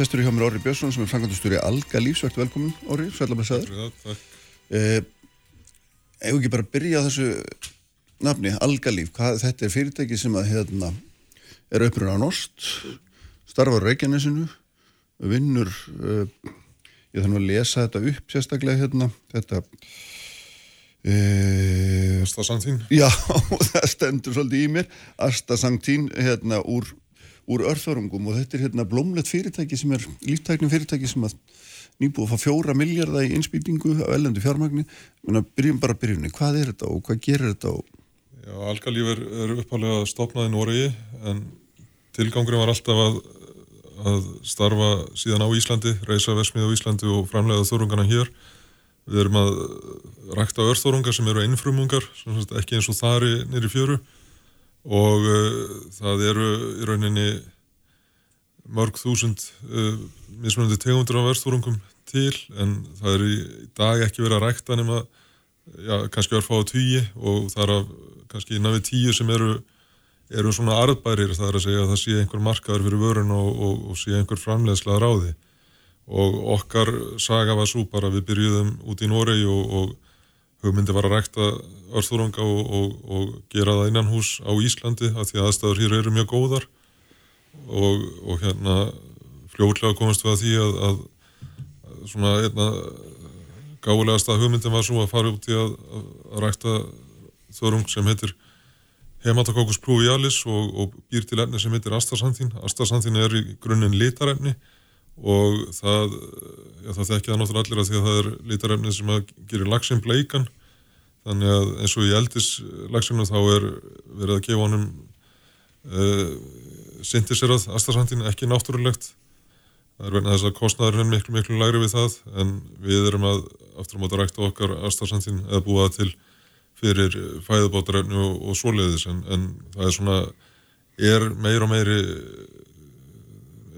sestur í hjá mér Orri Björnsson sem er frangandustúri Alga Lífsvægt. Velkomin Orri, sælabæsaður. Já, takk. Eh, Ef ekki bara byrja á þessu nafni, Alga Líf. Hvað, þetta er fyrirtæki sem að hérna er uppruna á Nost, starfar á Reykjanesinu, vinnur, uh, ég þannig að lesa þetta upp sérstaklega hérna, þetta... Uh, Asta Santín. Já, það stendur svolítið í mér Asta Sanktín hérna úr, úr örþörungum og þetta er hérna blómlegt fyrirtæki sem er líftæknum fyrirtæki sem að nýbúið að fá fjóra miljardar í innspýtingu á ellendu fjármagni. Menna, byrjum bara byrjunni, hvað er þetta og hvað gerir þetta og Já, Algalíf er, er uppalega stopnað í Noregi en tilgangurinn var alltaf að, að starfa síðan á Íslandi, reysa vesmið á Íslandi og framlega þörungana hér. Við erum að rækta örþörungar sem eru einfrumungar, sem sagt ekki eins og þari nýri fjöru og uh, það eru í rauninni mörg þúsund uh, mismunandi tegundur af örþörungum til en það er í dag ekki verið að rækta nema já, kannski að fá að tugi og það er að kannski innan við tíu sem eru, eru svona arðbærir það er að segja að það sé einhver markaður fyrir vörun og, og, og sé einhver framleiðslega ráði. Og okkar saga var svo bara við byrjuðum út í Noregi og, og hugmyndi var að rækta örþúranga og gera það innan hús á Íslandi að því að aðstæður hér eru mjög góðar og hérna fljóðlega komast við að því að, að, að svona einna gáðulegast að hugmyndin var svo að fara út í að, að rækta þörung sem heitir hematakokus pluvialis og, og býr til efni sem heitir astasantín. Astasantín er í grunninn litarefni og það, já, það þekkja það náttúrulega allir að því að það er litarefni sem að gerir lagsin bleikan. Þannig að eins og í eldis lagsinu þá er verið að gefa honum uh, syntiserað astasantín ekki náttúrulegt. Það er verið að þess að kostnæðurinn er miklu miklu lægri við það en við erum að aftur á móta rækta okkar astasantín eða búa til fyrir fæðubátarefni og, og svoleiðis. En, en það er svona er meir og meiri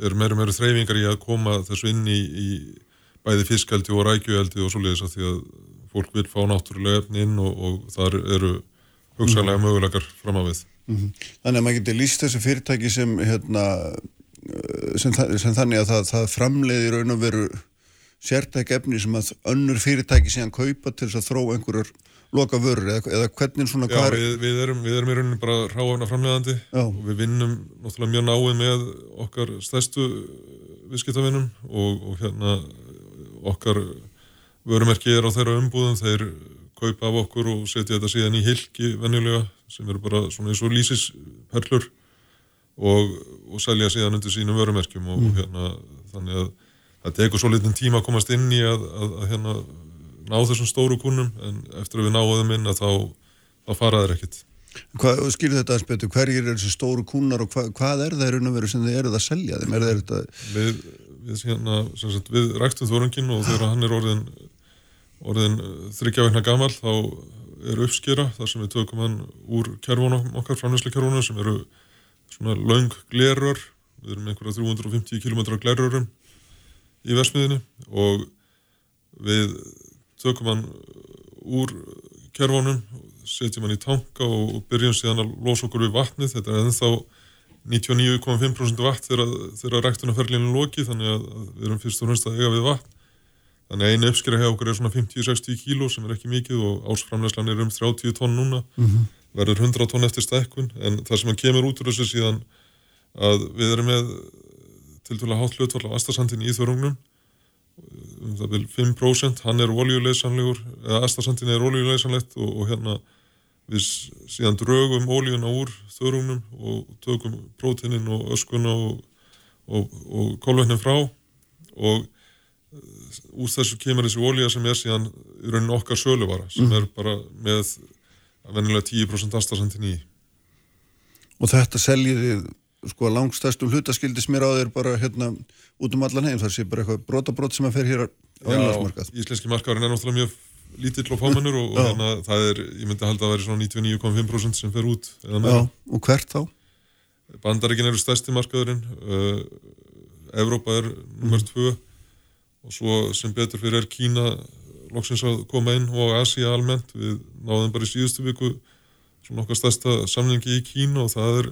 er meir og meiri þreyfingar í að koma þessu inn í, í bæði fiskaldi og rækjueldi og svoleiðis að því að fólk vil fá náttúrulega efni inn og, og þar eru hugsaðlega mm. mögulegar fram á við mm -hmm. Þannig að maður getur líst þessu fyrirtæki sem hérna sem, sem þannig að það, það framleiði raun og veru sértæk efni sem að önnur fyrirtæki síðan kaupa til þess að þróa einhverjur loka vörur eða, eða hvernig svona Já, við, við, erum, við erum í rauninni bara ráðan af framlegandi og við vinnum náttúrulega mjög náið með okkar stærstu viðskiptavinnum og, og hérna okkar vörumerki er á þeirra umbúðum, þeir kaupa af okkur og setja þetta síðan í hilki venjulega sem eru bara svona eins og lísisperlur og, og selja síðan undir sínum vörumerkjum og mm. hérna þannig að það tekur svo litin tíma að komast inn í að, að, að hérna ná þessum stóru kunnum en eftir að við náðum inn að þá, þá faraður ekkit. Hvað, skilur þetta að spötu, hverjir er þessi stóru kunnar og hva, hvað er það í raun og veru sem þið eruð að selja þeim? Er þetta... Við, við, hérna, sagt, við ræktum þorungin og þegar hann er orðin, orðin þryggjaveikna gammal þá er uppskera þar sem við tökum hann úr kervunum okkar, framlýsli kervunum sem eru svona laung glerur, við erum einhverja 350 km glerurum í versmiðinu og við tökum hann úr kervónum, setjum hann í tanka og byrjum síðan að losa okkur við vatnið. Þetta er ennþá 99,5% vatn þegar, ræktunarferlinu loki þannig að við erum fyrst og hrunst að eiga við vatn. Þannig að einu uppskera hjá okkur er svona 50-60 kíló sem er ekki mikið og ásframlegslan er um 30 tónn núna, mm -hmm. verður 100 tónn eftir stekkun en það sem kemur út úr þessu síðan að við erum með til dæla hátt hlutfall á astasandin í þörungnum um það vil 5% hann er oljuleysanlegur eða astasantin er oljuleysanlegt og, og hérna við síðan draugum oljuna úr þörunum og tökum prótinin og öskuna og, og, og kólvetnin frá og úr þessu kemur þessi olja sem er síðan í raunin okkar söluvara sem mm. er bara með venilega 10% astasantin í Og þetta seljiði sko langstæstum hlutaskildis mér á þér bara hérna út um allan heim þar sé bara eitthvað brotabrót sem að fer hér á einlagsmarkað. Já, íslenski markaðurinn er náttúrulega mjög lítill og fámennur og, og hérna það er, ég myndi að halda að vera svona 99,5% sem fer út. Já, og hvert þá? Bandaríkin eru stærsti markaðurinn uh, Evrópa er nummer 2 mm. og svo sem betur fyrir er Kína loksins að koma inn og Asia almennt, við náðum bara í síðustu viku svona okkar stærsta samlingi í Kína og það er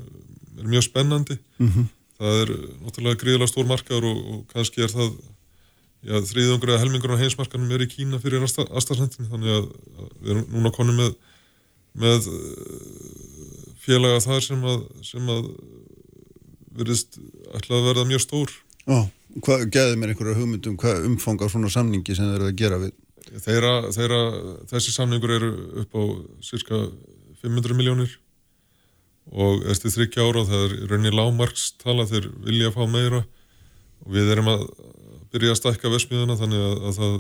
er mjög spennandi mm -hmm. það er náttúrulega gríðilega stór markaður og, og kannski er það já, þriðungur eða helmingur á heimsmarkanum er í Kína fyrir aðstafsendin þannig að, að við erum núna konum með, með eh, félaga þar sem að, sem að verðist ætla að verða mjög stór Já, hvað geði mér einhverja hugmyndum hvað umfang á svona samningi sem þeir eru að gera við? Þeirra, þeirra, þessi samningur eru upp á cirka 500 miljónir og eftir þryggja ára það er rauninni lágmarkstala þeir vilja að fá meira og við erum að byrja að stækka vesmiðuna þannig að, að það,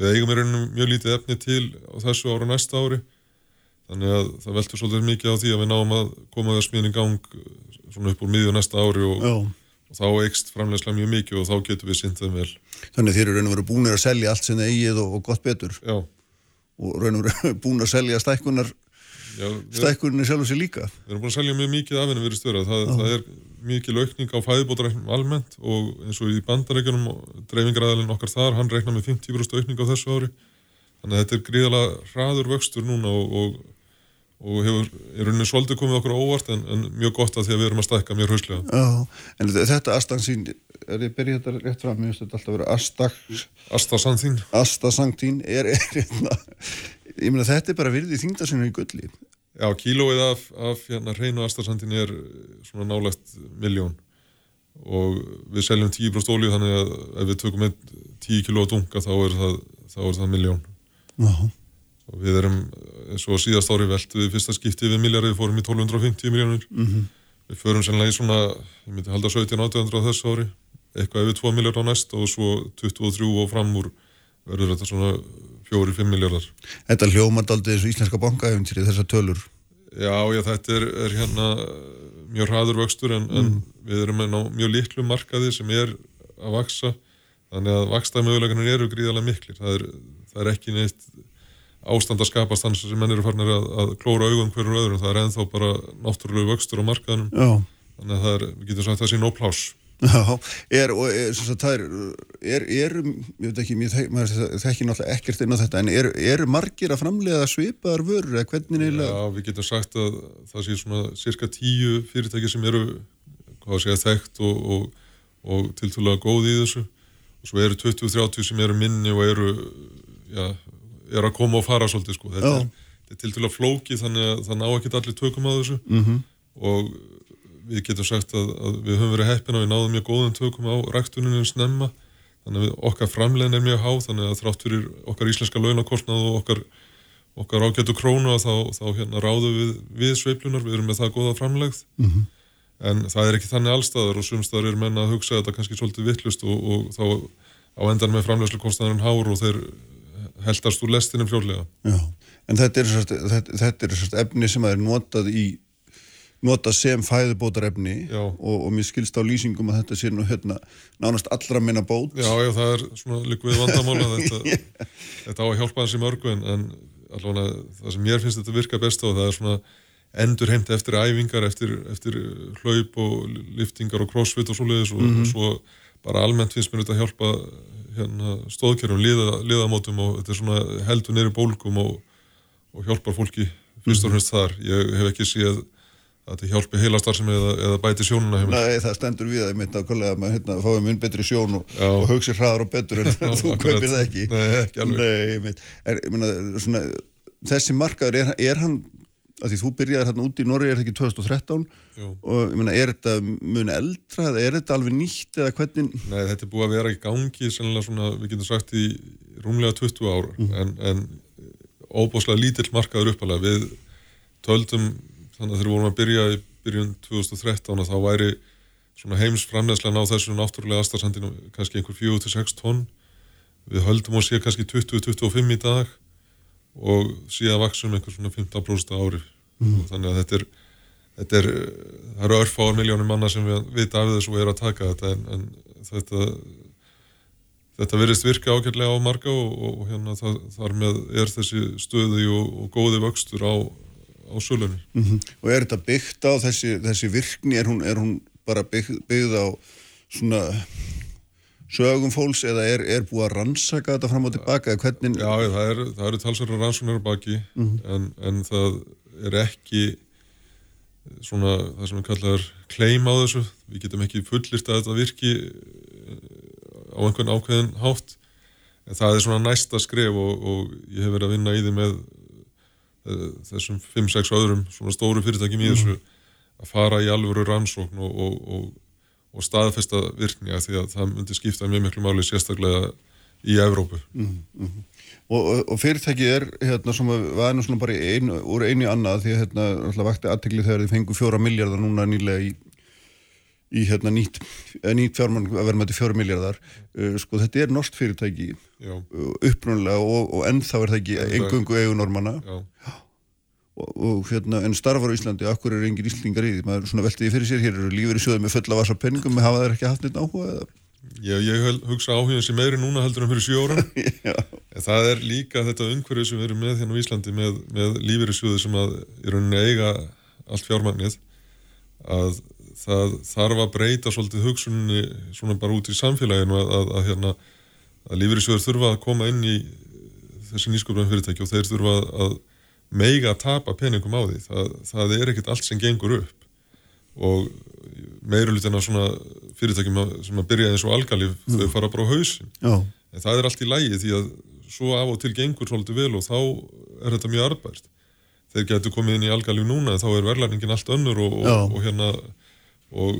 við eigum í rauninu mjög lítið efni til á þessu ára næsta ári þannig að það veltur svolítið mikið á því að við náum að koma vesmiðin í gang svona upp úr miðju næsta ári og, og þá eikst framlegslega mjög mikið og þá getur við syndið vel. Þannig þeir eru rauninu verið búinir að selja allt sem þeir eigið og, og gott betur Já. og rauninu verið búin að selja stækkunar stækkurinni sjálf og sér líka. Við erum búin að selja mjög mikið af henni verið störa. Það, það er mikið aukning á fæðibótaræknum almennt og eins og í bandarækjunum og dreifingaræðalinn okkar þar, hann reikna með 50% aukning á þessu ári. Þannig að þetta er gríðalega hraður vöxtur núna og, og, og hefur í rauninni svolítið komið okkur óvart en, en mjög gott að því að við erum að stækka mjög hauslega. Já, en þetta astansín, er ég byrjið þetta rétt fram, ég veist þetta alltaf verið. Astasantín. Astasantín er, er, hérna, ég meina þetta er bara virðið þingdarsinu í gulli. Já, kílóið af, af hérna hreinu astasandin er svona nálegt miljón og við seljum 10% ólíu þannig að ef við tökum einn 10 kíló að dunga þá er það, þá er það miljón Já. og við erum eins og síðast ári veld við fyrsta skipti við miljardi við fórum í 1250 miljónur mm -hmm. við förum sérlega í svona ég myndi halda 17-18 á þessu ári eitthvað yfir 2 miljard á næst og svo 23 og fram úr verður þetta svona fjóri-fimm miljardar. Þetta hljómand aldrei þessu íslenska bankaæfintýri þessar tölur? Já, já, þetta er, er hérna mjög hraður vöxtur en, mm. en við erum með ná, mjög liklu markaði sem er að vaksa þannig að vaksta möguleganir eru gríðarlega miklir. Það er, það er ekki neitt ástand að skapast þannig sem menn eru farinir að, að klóra augum hverjum öðrum. Það er enþá bara náttúrulega vöxtur á markaðinum. Já. Þannig að það er, við getum sagt að það sé nóplás. Já, er, og er, sagt, það er, er, er, ég veit ekki, mér þekki náttúrulega ekkert inn á þetta, en eru margir að framlega svipaðar vörur eða hvernig neila? Já, við getum sagt að það sé svona cirka tíu fyrirtæki sem eru, hvað sé að þekkt og, og, og tiltúlega góð í þessu og svo eru 20-30 sem eru minni og eru, já, eru að koma og fara svolítið, sko. Þetta er tiltúlega flóki þannig að það ná ekki allir tökum á þessu mm -hmm. og við getum sagt að, að við höfum verið heppin og við náðum mjög góðum tökum á ræktuninu snemma. Þannig að okkar framlegin er mjög há þannig að þrátt fyrir okkar íslenska launakostnað og okkar, okkar ágætu krónu að þá, þá hérna ráðum við við sveiplunar, við erum með það góða framlegð. Mm -hmm. en það er ekki þannig allstaðar og sumstaðar er menna að hugsa þetta kannski svolítið vittlust og, og þá á endan með framlegslu kostnaðurinn hár og þeir heldast úr lestinum fjórlega Já, en þetta er, er efni sem er notað í nota sem fæðubótarefni og, og mér skilst á lýsingum að þetta sé nú hérna nánast allra minna bót Já, já, það er svona líkvið vandamála þetta, yeah. þetta á að hjálpa í mörgu en, en allavega það sem mér finnst þetta virka best á það er svona endur heimt eftir æfingar, eftir, eftir hlaup og liftingar og crossfit og svoleiðis og, mm -hmm. og svo bara almennt finnst mér þetta að hjálpa hérna, stóðkerfum, liða, liðamótum og þetta er svona heldur neyri bólkum og, og hjálpar fólki fyrst og fremst þar. Ég hef ekki séð að þetta hjálpi heilastarfsemi eða, eða bæti sjónuna heimil. Nei, það stendur við að ég að kollega að maður hérna, fáið mun betri sjón og, og hugsi hraðar og betur en þú kaupir það ekki. Nei, ekki alveg. Nei. Er, ég myndi, svona, þessi markaður, er, er hann, að því þú byrjaði hérna út í Norri, er þetta ekki 2013? Jú. Og ég myndi, er þetta mun eldra er þetta alveg nýtt eða hvernig? Nei, þetta er búið að vera í gangi, svona, við getum sagt í rúmlega 20 ára, mm. en, en óbúslega lítill markaður uppalega. Við töldum þannig að þegar við vorum að byrja í byrjun 2013 þá væri heims framlegslega á þessu náttúrulega aðstarsandinu kannski einhver 4-6 tonn við höldum að sé kannski 20-25 í dag og síðan vaksum einhver svona 15% ári mm. þannig að þetta er þetta er, það eru örfáar miljónum manna sem við vita af þessu og er að taka þetta en, en þetta þetta verist virka ákveðlega á marga og, og hérna þar með er þessi stöði og, og góði vöxtur á á sölunni. Mm -hmm. Og er þetta byggt á þessi, þessi virkni, er hún, er hún bara bygg, byggð á svona sögum fólks eða er, er búið að rannsaka þetta fram og tilbaka? Hvernig... Já, það eru er talsverðar rannsóknar baki mm -hmm. en, en það er ekki svona það sem við kallaðum kleim á þessu, við getum ekki fullist að þetta virki á einhvern ákveðin hátt en það er svona næsta skref og, og ég hef verið að vinna í því með þessum 5-6 öðrum svona stóru fyrirtækjum í þessu að fara í alvöru rannsókn og, og, og staðfesta virkni að því að það myndi skipta mjög miklu máli sérstaklega í Evrópu mm -hmm. Og fyrirtækið er hérna sem var nú svona bara ein, úr einu annað því að hérna alltaf vakti aðtegli þegar þið fengu fjóra miljardar núna nýlega í í hérna nýtt, nýtt fjármann að vera með þetta fjóra miljardar uh, sko þetta er norsk fyrirtæki uh, upprunlega og, og ennþá er það ekki engungu eigunormanna og, og hérna en starfar á Íslandi, akkur er engin íslingar í því? Maður svona veltiði fyrir sér, hér eru lífur í sjöðu með fulla vasa penningum, hafa þeir ekki haft neitt áhuga eða? Já, ég hugsa áhugin sem meiri núna heldur en fyrir sjó ára en það er líka þetta umhverfið sem við erum með hérna á Íslandi með, með lífur í sjöðu sem að í rauninni eiga allt fjármagnið að það þarf að breyta svolítið hugsunni svona bara út í samfélaginu að, að, að, hérna, að lífeyrisjóður þurfa að koma inn í þessi nýsköpunum fyrirtæki og þeir þurfa að meiga að tapa peningum á því. Það, það er ekkert allt sem gengur upp og meirulutina svona fyrirtækjum sem að byrja eins og algalíf mm. þau fara bara á hausin. Já. En það er allt í lægi því að svo af og til gengur svolítið vel og þá er þetta mjög arbært. Þeir getur komið inn í algalíf núna en þá er verðlæningin allt önnur og, og, og hérna og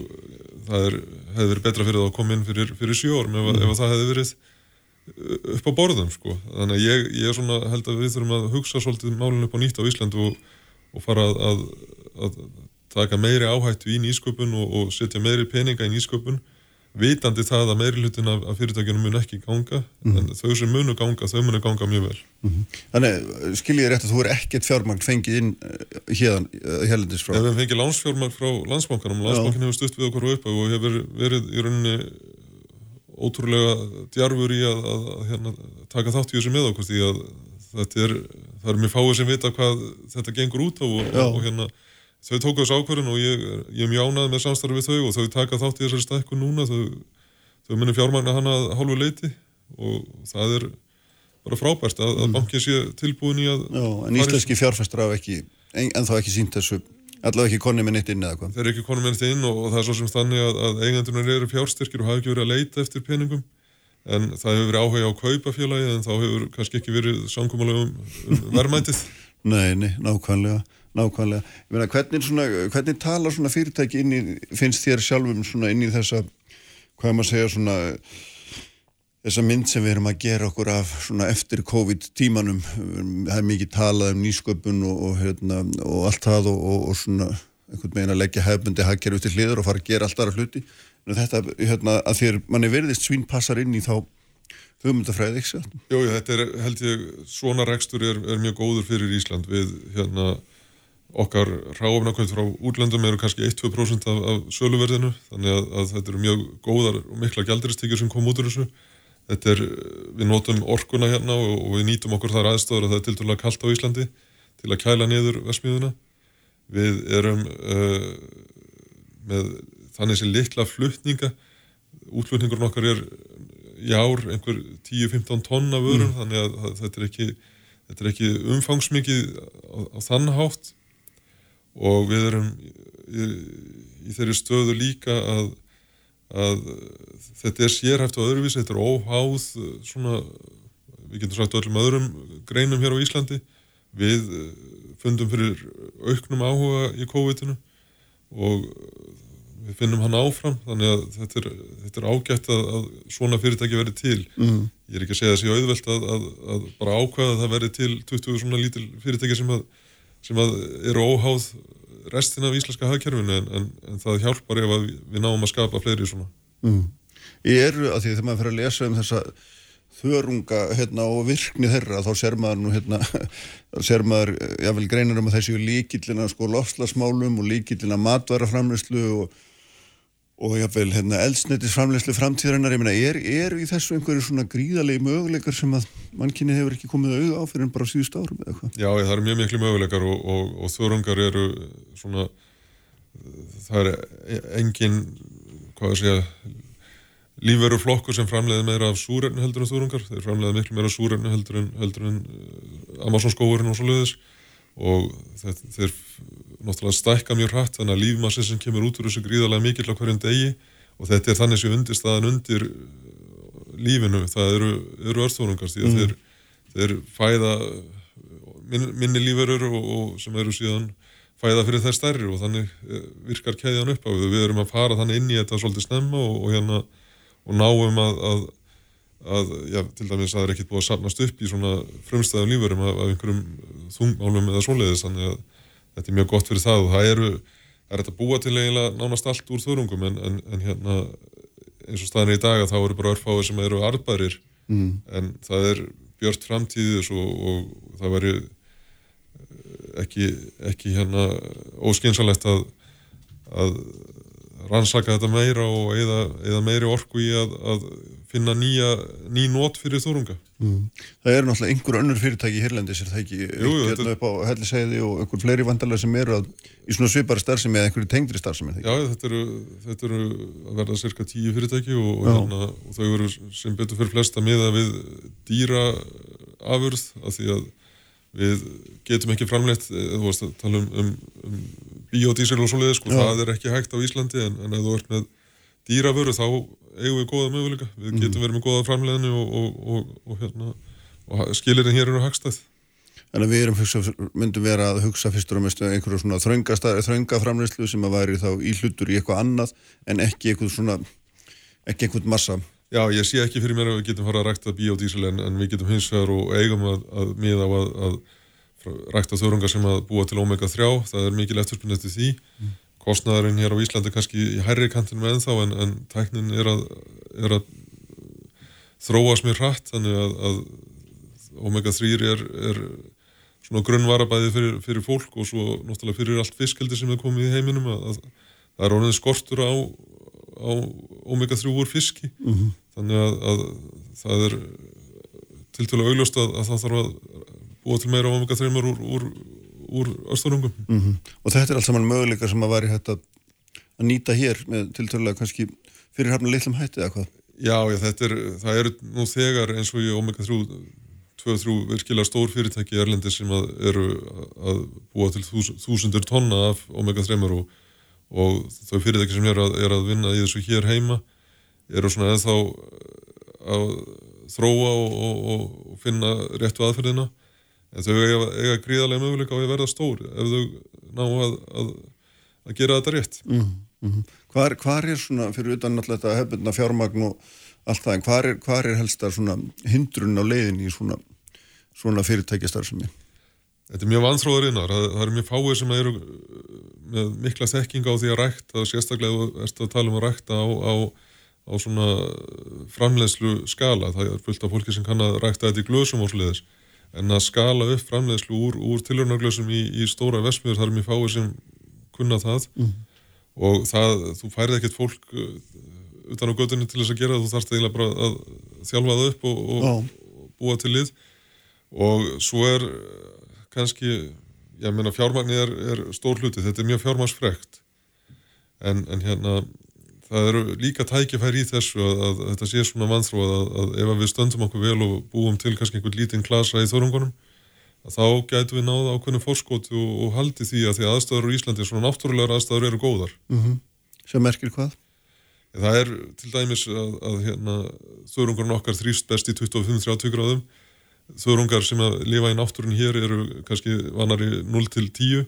það er, hefði verið betra fyrir það að koma inn fyrir, fyrir sjórum ef, mm. ef það hefði verið upp á borðum sko. Þannig að ég, ég svona held að við þurfum að hugsa svolítið málun upp á nýtt á Íslandu og, og fara að, að, að taka meiri áhættu í nýsköpun og, og setja meiri peninga í nýsköpun vitandi það að meiri hlutin af, af fyrirtækjunum mun ekki ganga mm. en þau sem munu ganga, þau munu ganga mjög vel mm -hmm. Þannig, skiljið rétt að þú er ekkert fjármagn fengið inn hérna hérlendis frá Ef við fengið lánsfjármagn frá landsbankanum landsbankin hefur stutt við okkur upp og hefur verið í rauninni ótrúlega djarfur í að, að, að hérna, taka þátt í þessu með okkur því að þetta er, það er mjög fáið sem vita hvað þetta gengur út á og, og hérna þau tóku þessu ákverðin og ég, ég er mjög ánað með samstarfi við þau og þau taka þátt í þessari stækku núna. Þau, þau munir fjármagna hana hálfu leiti og það er bara frábært að, að mm. bankið sé tilbúin í að Já, en íslenski fjárfæstur af ekki en, en þá ekki sínt þessu allavega ekki konið með neitt inn eða hvað? Þeir eru ekki konið með neitt inn og, og það er svo sem þannig að, að eigandunar eru fjárstyrkir og hafa ekki verið að leita eftir peningum. En það hefur verið áhuga á kaupafélagi en þá hefur kannski ekki verið samkómalega um verðmæntið Nei, nei, nákvæmlega Nákvæmlega. Ég meina, hvernig, svona, hvernig talar svona fyrirtæki inn í, finnst þér sjálfum svona inn í þessa, hvað maður segja svona, þessa mynd sem við erum að gera okkur af svona eftir COVID-tímanum. Það er mikið talað um nýsköpun og, og, hérna, og allt það og, og svona einhvern veginn að leggja hefbundi hagkerfi til hliður og fara að gera allt aðra hluti. Þetta, hérna, að þér manni verðist svín passar inn í þá hugmyndafræði, ekki svo? Jú, þetta er, held ég, svona rekstur er, er mjög góður fyrir Ísland við, hérna, okkar ráfnakvæmt frá útlöndum eru kannski 1-2% af, af söluverðinu þannig að, að þetta eru mjög góðar og mikla gælduristíkjur sem kom út úr þessu. Þetta er, við notum orkuna hérna og, og við nýtum okkur þar aðstofur að það er til dæla kallt á Íslandi til að kæla niður vesmiðuna við erum uh, með þannig sem litla flutninga. Útflutningurinn okkar er í ár einhver 10-15 tonna vörum mm. þannig að, að þetta er ekki, þetta er ekki umfangsmikið á, á þann hátt og við erum í, í þeirri stöðu líka að, að þetta er sérhæft á öðruvísi, þetta er óháð svona, við getum sagt öllum öðrum greinum hér á Íslandi við fundum fyrir auknum áhuga í COVID-inu og við finnum hann áfram þannig að þetta er, þetta er ágætt að, að svona fyrirtæki verði til mm. ég er ekki að segja þessi auðvelt að, að, að bara ákvæða að það verði til 20 svona lítil fyrirtæki sem að sem eru óháð restin af íslenska hagkerfinu en, en, en það hjálpar ef við, við náum að skapa fleiri svona. Mm. Ég eru að því þegar maður fyrir að lesa um þessa þörunga hérna, og virkni þeirra þá ser maður nú hérna, ser maður jável greinar um að þessi líkillina sko lofslagsmálum og líkillina matvaraframlöslu og og jáfnveil hérna, eldsnettisframlegslu framtíðarinnar, ég meina, er, er í þessu einhverju svona gríðalegi möguleikar sem að mannkynni hefur ekki komið auða á fyrir en bara síðust árum eða eitthvað? Já, það eru mjög miklu möguleikar og, og, og þörungar eru svona það er engin hvað að segja lífveru flokkur sem framleiði meira af súrefni heldur en þörungar, þeir framleiði miklu meira súrefni heldur en, heldur en uh, Amazon skóurinn og svo leiðis og þeir náttúrulega stækka mjög hratt þannig að lífmassin sem kemur út úr þessu gríðarlega mikill á hverjum degi og þetta er þannig sem undir staðan undir lífinu, það eru, eru örþórungast því að mm. þeir, þeir fæða min, minni lífurur og, og sem eru síðan fæða fyrir þær stærri og þannig eh, virkar kæðjan upp á við, við erum að fara þannig inn í þetta svolítið snemma og, og hérna og náum að, að, að já, til dæmis að það er ekkit búið að sapnast upp í svona frumstæðum lífurum af, af einhverjum þungmálum eða svoleiðis þannig að þetta er mjög gott fyrir það og það eru það er þetta búa til eiginlega nánast allt úr þörungum en, en, en hérna eins og staðin í dag að þá eru bara örfáið sem eru arðbærir mm. en það er björnt framtíðis og, og það veri ekki, ekki hérna óskynsalegt að, að rannsaka þetta meira og eða meiri orku í að, að finna nýja, ný nót fyrir þórunga. Mm. Það eru náttúrulega einhver önnur fyrirtæki í Hirlandis, er það ekki hérna upp á helliseiði og einhver fleiri vandalega sem eru að, í svona svipari starfsemi eða einhverju tengdri starfsemi? Já, þetta eru, þetta eru að verða cirka tíu fyrirtæki og, og, hérna, og þau eru sem betur fyrir flesta miða við dýra afurð af því að við getum ekki framleitt, eh, þú veist að tala um, um, um biodísil og svoleiði, sko, það er ekki hægt á Íslandi en, en ef þú ert með dýravöru þá eigum við goða möguleika, við mm. getum verið með goða framleiðinu og, og, og, hérna, og skilirinn hér eru hagstæð. Þannig að við erum hugsa, myndum vera að hugsa fyrstur og mestu einhverju svona þrönga framleiðslu sem að væri þá í hlutur í eitthvað annað en ekki eitthvað svona, ekki eitthvað massa. Já, ég sé ekki fyrir mér að við getum fara að rækta biodísil en, en við getum hins vegar og eigum að, að miða á að, að rækta þörungar sem að búa til omega-3, það er mikil eftirspunni eftir því. Mm. Kostnæðurinn hér á Íslandi kannski í hærri kantinu með ennþá en, en tæknin er að, er að þróast mér hratt þannig að omega-3 er, er svona grunnvarabæði fyrir, fyrir fólk og svo náttúrulega fyrir allt fiskeldi sem er komið í heiminum að það er ónið skortur á á omega-3 úr fiski mm -hmm. þannig að, að það er til til að augljósta að, að það þarf að búa til meira omega-3 úr, úr, úr östurungum mm -hmm. Og þetta er allt saman möguleikar sem að væri hægt að, nýta hér með til til að kannski fyrirhafna litlum hætti eða hvað? Já, já þetta er, það eru nú þegar eins og í omega-3 2-3 virkilega stór fyrirtæki í Erlendi sem að eru að búa til þúsundur tonna af omega-3 og og þau fyrirtæki sem er að, er að vinna í þessu hér heima eru svona eða þá eh, að þróa og, og, og finna réttu aðferðina en þau eiga, eiga gríðarlega möguleika á að verða stór ef þau ná að, að, að gera þetta rétt. Mm -hmm. hvar, hvar er svona fyrir utan alltaf þetta hefðbundna fjármagn og allt það en hvar er, hvar er helst að svona hindrun á leiðin í svona, svona fyrirtækistar sem er Þetta er mjög vanþróður innar, það, það er mjög fáið sem eru með mikla þekking á því að rækta, sérstaklega erstu að tala um að rækta á, á, á svona framleiðslu skala, það er fullt af fólki sem kann að rækta þetta í glösum og sliðis, en að skala upp framleiðslu úr, úr tilhörnarglösum í, í stóra vesmiður, það er mjög fáið sem kunna það. Mm. og það, þú færði ekkert fólk uh, utan á gödunni til þess að gera þú þarfst eiginlega bara að þjálfa það upp og, og, og búa til lið. Og svo er kannski, ég meina fjármagnir er, er stór hluti, þetta er mjög fjármagsfrekt en, en hérna það eru líka tækifæri í þessu að, að, að þetta sé svona vanþróað að, að ef við stöndum okkur vel og búum til kannski einhvern lítinn klasa í þörungunum þá gætu við náða ákveðinu fórskóti og, og haldi því að því aðstæður í Íslandi, svona náttúrulegar aðstæður eru góðar mm -hmm. Sem merkir hvað? Það er til dæmis að hérna, þörungurinn okkar þrýst best í 25-30 gráðum þörungar sem að lifa í náttúrun hér eru kannski vanari 0-10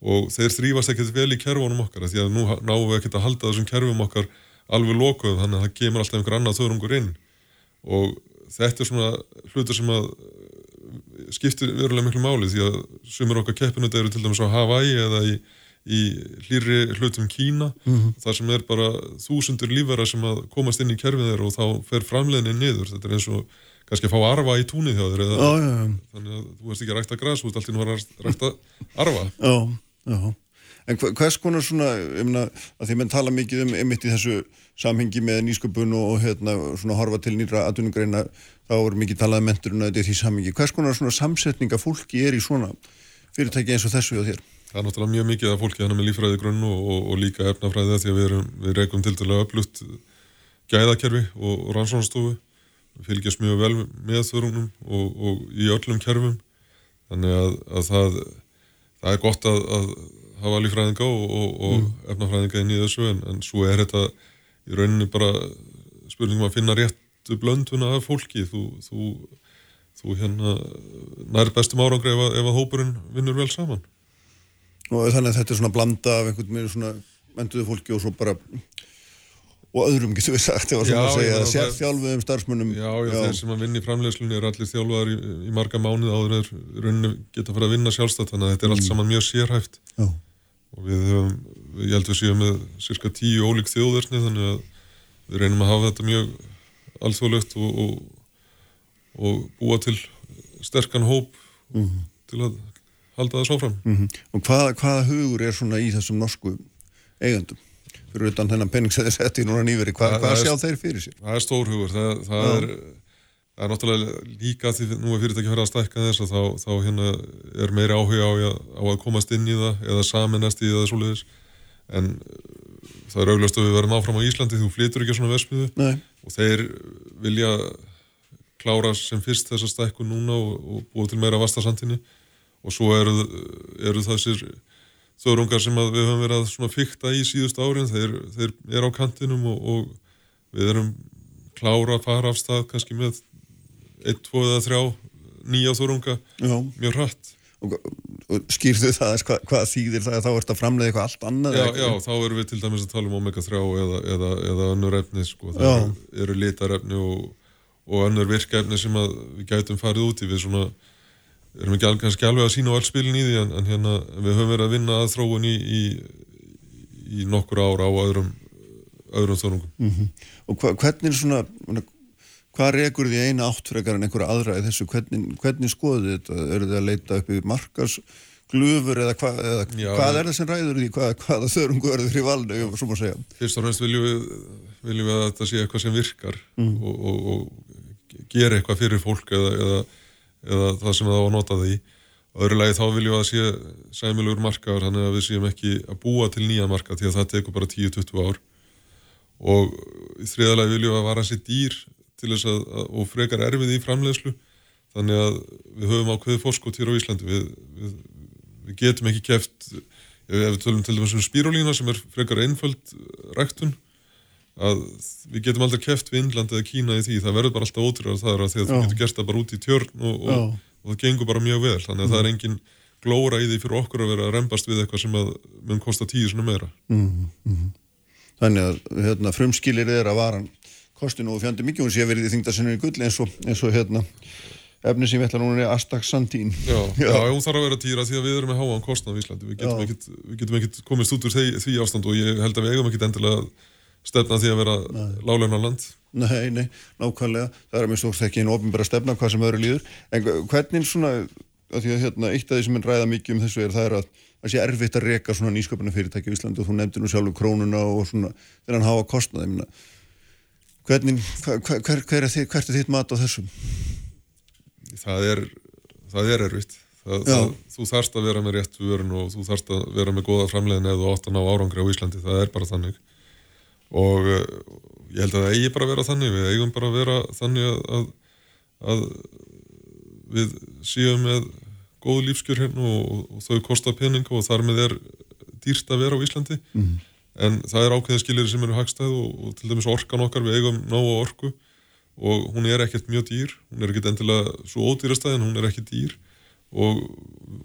og þeir þrýfast ekkert vel í kerfunum okkar því að nú náum við ekkert að halda þessum kerfum okkar alveg lokuð þannig að það kemur alltaf einhver annað þörungur inn og þetta er svona hlutur sem að skiptir verulega miklu máli því að sumur okkar keppinu eru til dæmis á Hawaii eða í, í hlýri hlutum Kína mm -hmm. þar sem er bara þúsundur lífara sem að komast inn í kerfið þeir og þá fer framleginni niður þetta er eins og kannski að fá arfa í túnið hjá þér eða, já, já. þannig að þú veist ekki að rækta græs þú veist alltaf að rækta arfa Já, en hvers konar svona, ég meina, að því menn tala mikið um einmitt í þessu samhengi með nýsköpun og hérna svona horfa til nýra aðunugreina, þá er mikið talað um menturinn að þetta er því samhengi, hvers konar svona samsetninga fólki er í svona fyrirtæki eins og þessu og þér? Það er náttúrulega mjög mikið að fólki hann með lífræði grunn og, og, og líka efnafræði því að við, erum, við rekum til dæla öflutt gæðakerfi og, og rannsónastofu fylgjast mjög vel með þörunum og, og í öllum kerfum. Þannig að, að það, það er gott að, að hafa lífræðinga og, og, og mm. efnafræðinga inn í þessu en, en svo er þetta í rauninni bara spurningum að finna réttu blönduna af fólki þú, þú, þú hérna nær bestum árangri ef, ef að hópurinn vinnur vel saman og þannig að þetta er svona blanda af einhvern veginn svona mentuðu fólki og svo bara og öðrum getur við sagt, það var svona já, að segja að sér þjálfuðum starfsmönnum Já, já, já. þeir sem að vinna í framlegslunni er allir þjálfaðar í, í marga mánuð áður er rauninni geta fara að vinna sjálfstætt þannig að þetta er allt mm. saman mjög sérhæft já. og við höfum, ég held að við séum með cirka tíu ólík þjóðverðni þannig að við reynum að hafa þetta mjög alþjóðlegt og, og, og búa til sterkan hóp mm -hmm. til að halda það svo fram mm -hmm. Og hvaða hvað hugur er svona í þessum norsku eigandum? Fyrir utan þennan penning sem þið setti núna nýveri, Hva, hvað sjá þeir fyrir sér? Það er stórhugur, það, það er það er náttúrulega líka því nú er fyrirtæki að vera að stækka þess að þá, þá hérna er meiri áhuga á, á að komast inn í það eða saminast í það svoleiðis. En uh, það er auglast að við verðum áfram á Íslandi þú flytur ekki svona vesmiðu og þeir vilja klára sem fyrst þessa stækku núna og, og búið til meira vastasandinni og svo eru, eru þessir þörungar sem við höfum verið að fykta í síðust árin, þeir, þeir er á kantinum og, og við erum klára að fara af stað kannski með 1, 2 eða 3 nýja þörunga mjög hratt. Og, og skýrðu það hvað, hvað þýðir það? Að þá ert að framlega eitthvað allt annað? Já, já, þá erum við til dæmis að tala um omega-3 eða, eða, eða önnur efni, sko, það eru, eru litarefni og, og önnur virkefni sem við gætum farið út í. Við svona erum ekki alveg, kannski alveg að sína á all spilin í því en, en hérna við höfum verið að vinna að þróun í, í, í nokkur ára á öðrum, öðrum þörungum. Mm -hmm. Og hva, hvernig svona, hvað rekur því eina áttfrekar en einhverja aðra í þessu, hvernig, hvernig skoðu þetta? Eru þið að leita upp í markasglufur eða, hva, eða Já, hvað er það sem ræður því, hvað, hvaða þörungu eru því valda, svo má segja? Fyrst og fremst viljum við, viljum við að þetta sé eitthvað sem virkar mm. og, og, og gera eitthvað fyrir fólk eða, eða eða það sem það á að nota það í öðru lagi þá viljum við að sé sæmilugur markaður þannig að við séum ekki að búa til nýja marka því að það tekur bara 10-20 ár. Og í þriðalagi viljum við að vara sér dýr til þess að, og frekar erfið í framlegslu þannig að við höfum ákveðið fórskótt hér á Íslandi. Við, við, við getum ekki kæft ef við tölum til dæmis um spírólína sem er frekar einföld ræktun að við getum aldrei kæft við Indland eða Kína í því, það verður bara alltaf ótrúar þar að því að þú getur gert það bara út í tjörn og, og, og það gengur bara mjög vel þannig að mm. það er engin glóra í því fyrir okkur að vera að reymbast við eitthvað sem að mun kosta tíu svona meira mm. Mm. Þannig að hérna, frumskilir er að varan kostinu og fjandi mikið og sé verið í þingdarsinu í gull eins og, eins og hérna efni sem við ætla núna er Astaxantín Já, já. hún þarf að vera týra því að við erum með háan kostnað í Íslandi, við getum ekkert komist út úr því, því ástand og ég held að við eigum ekkert endilega stefna því að vera láleina land? Nei, nei, nákvæmlega. Það er mjög stórt ekki einu ofinbæra stefna hvað sem öðru líður. En hvernig svona að því að hérna, eitt af því sem er ræða mikið um þessu er það er að það sé erfitt að reyka svona nýsköpuna fyrirtæki í Íslandi og þú nefndi nú sjálfur krónuna og svona hann hafa kostnaði hvernig, hver, hver, hver er þitt, hvert er þitt mat á þessum? Það er það er erfitt. Það, það, þú þarfst að vera með rétt vörun og þú þarfst að vera með goða framlegin eða átt að ná árangri á Íslandi, það er bara þannig og uh, ég held að það eigi bara að vera þannig. Við eigum bara að vera þannig að, að, að við síðum með góð lífskjör hérna og, og þau kostar peninga og þar með er dýrst að vera á Íslandi. Mm -hmm. en það er ákveðin skilir sem eru hagstæð og, og til dæmis orkan okkar við eigum nógu orku og hún er ekkert mjög dýr, hún er ekkert endilega svo ódýrastæð en hún er ekkert dýr. Og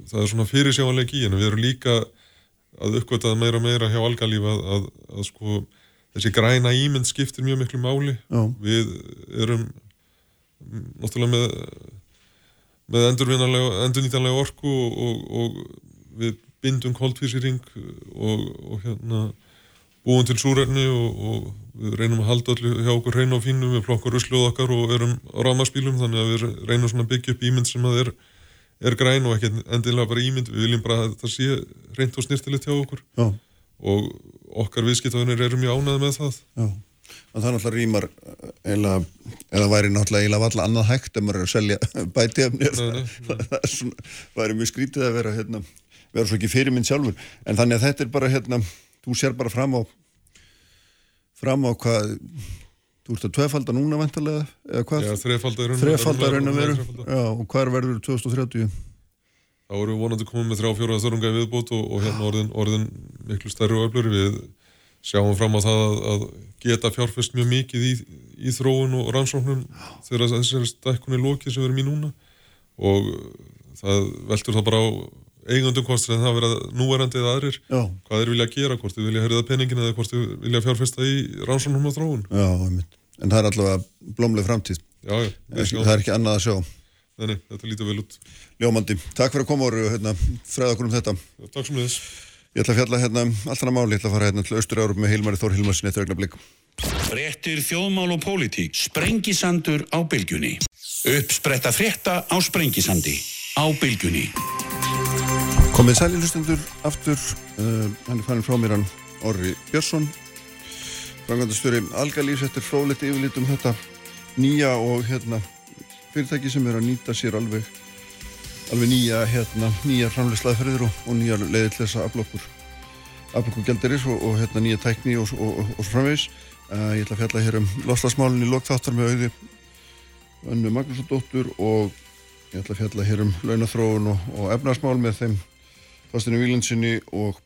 það er svona fyrirsjáanleik í en við erum líka að uppgötað meira og meira hjá algalíf að, að, að sko þessi græna ímynd skiptir mjög miklu máli Já. við erum náttúrulega með með endurnýtanlega orku og, og, og við bindum koldvísýring og, og hérna búum til súrefni og við reynum að halda allir hjá okkur reyna og fínu við plokkur rusluð okkar og erum á rámaspílum þannig að við reynum svona byggja upp ímynd sem að er, er græn og ekki endilega bara ímynd, við viljum bara að það sé reynd og snirtilegt hjá okkur Já. Og okkar viðskiptaðunir eru mjög ánað með það. Já, og það náttúrulega rýmar eða, eða væri náttúrulega eila valla annað hægt ef maður er að selja bætiðafnir það væri mjög skrítið að vera hérna, vera svo ekki fyrir minn sjálfur. En þannig að þetta er bara hérna, þú sér bara fram á fram á hvað þú ert að tvefalda núna vantarlega eða hvað? Já, þrefalda raun að veru. Og hvað verður 2030? Þá erum við vonandi komið með þrjá fjóra þörunga í viðbót og, og hérna orðin, orðin miklu stærri og öflur við sjáum fram á það að, að geta fjárfest mjög mikið í, í þróun og rannsóknum þegar þessari stækkunni lóki sem við erum í núna og það veltur það bara á eigundum hvort það verða núverandi eða aðrir Já. hvað þeir vilja gera, hvort þeir vilja herriða peningin eða hvort þeir vilja fjárfesta í rannsóknum og þróun Já. En það er allavega blómleg framtíð. Já, Það er ekki annað að sjá. Nei, nei, þetta lítur vel út. Ljómandi. Takk fyrir að koma og hérna, fræða okkur um þetta. Já, takk sem þess. Ég ætla að fjalla hérna allt hana máli. Ég ætla að fara hérna til Austur-Európ með Hilmari Þór Hilmarsin eftir augna blik. Fréttir þjóðmál og pólitík. Sprengisandur á bylgjunni. Uppspretta frétta á Sprengisandi. Á bylgjunni. Komið sæli hlustendur aftur. Uh, hann er farin frá mér hann Orri Björnsson. Frangandastöri Algalífs eftir frólitt yfirlit um þetta nýja og hérna fyrirtæki sem er að nýta sér alveg alveg nýja hérna nýja framleiðslaðferðir og, og nýja leiði til þess að afla okkur afla okkur gældiris og, og hérna nýja tækni og, svo framvegis. Uh, ég ætla að fjalla hér um loslasmálinn í lokþáttar með auði önnu Magnúsdóttur og ég ætla að fjalla hér um launathróun og, og efnarsmál með þeim Fastinu Vílandsinni og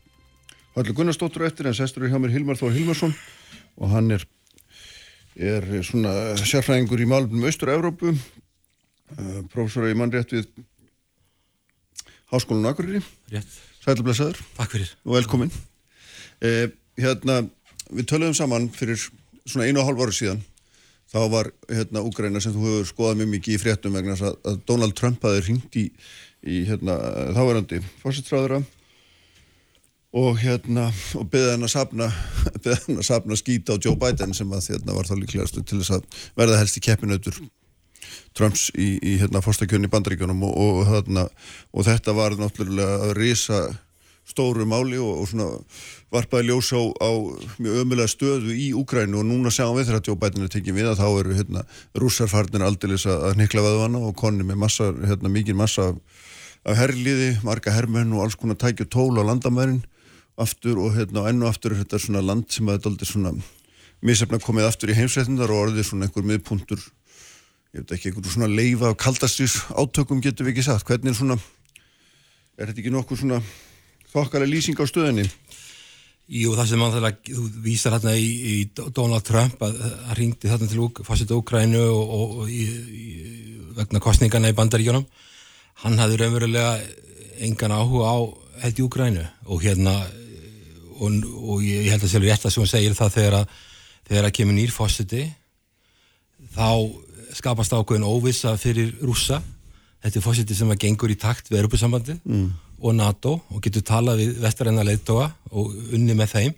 Haldur Gunnarsdóttur eftir en sestur er hjá mér Hilmar Þór Hilmarsson og hann er er svona sérfræðingur í málum Austur-Európu uh, professor í mannrétt við Háskólan Akureyri. Rétt, fyrir. og velkomin. Eh, hérna, við töluðum saman fyrir svona einu og hálf ára síðan. Þá var hérna Úgræna sem þú hefur skoðað mjög mikið í fréttum vegna að, að Donald Trump hafi ringt í, í hérna, þáverandi fórsittráðura og hérna og beðið hann að sapna beðið hann að sapna skýta á Joe Biden sem að hérna var þá líklegastu til þess að verða helst í keppinautur Trumps í, í hérna fórstakjörn í bandaríkjunum og, og, þarna, og þetta var náttúrulega að risa stóru máli og, og svona varpaði ljós á, á mjög ömulega stöðu í Úgrænu og núna sjáum við þegar er tekið við að þá eru hérna rússarfarnir aldeilis að, nikla veðvana og konni með massa, hérna mikið massa af, af herliði, marga hermenn og alls konar tækju tól á landamærin aftur og hérna og ennu aftur er þetta svona land sem að þetta aldrei svona misefna komið aftur í heimsveitindar og orðið svona einhver miðpuntur ég veit ekki, einhverju svona leifa af kaldastís átökum getur við ekki sagt, hvernig svona er þetta ekki nokkuð svona þokkalega lýsing á stöðinni Jú, það sem mann þarf að, þú vísar hérna í, í Donald Trump að hann ringdi þarna til fórsett Úkrænu og, og, og í, í, vegna kostningana í bandaríkjónum hann hafði raunverulega engan áhuga á held í Úkrænu og hérna og, og ég held að sjálfur rétt að sem hún segir það þegar að þegar að kemur nýr fórseti þá skapast ákveðin óvissa fyrir rússa. Þetta er fórseti sem að gengur í takt við Europasambandi mm. og NATO og getur talað við vestaræna leittóa og unni með þeim.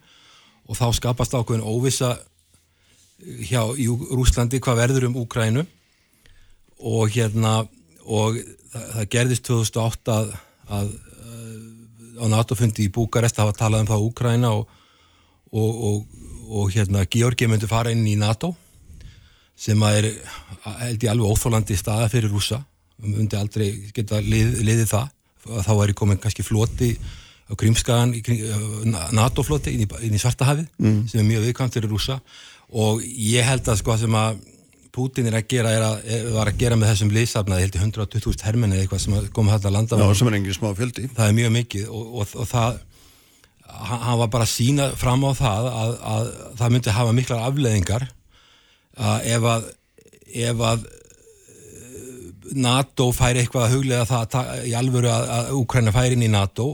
Og þá skapast ákveðin óvissa hjá í Rúslandi hvað verður um Úkrænu og hérna og það, það gerðist 2008 að, að, að á NATO-fundi í Búkarest hafa talað um það Úkræna og, og, og, og hérna Georgi myndi fara inn í NATO sem að er held ég alveg óþólandi staða fyrir rúsa við myndi aldrei geta lið, liðið það. Þá er komin kannski floti á Grímskagan, NATO-floti inn, inn í Svartahafið mm. sem er mjög viðkvæmt fyrir rúsa og ég held að sko sem að Putin er að gera, er að, er, var að gera með þessum liðsafnaði, held ég 120.000 hermenni eða eitthvað sem kom hægt að landa. Já, sem er engin smá fjöldi. Það er mjög mikið og, og, og það hann var bara að sína fram á það að, að það myndi hafa miklar afleðingar að ef að ef að NATO færi eitthvað að huglega það að, í alvöru að, að Úkræna færi inn í NATO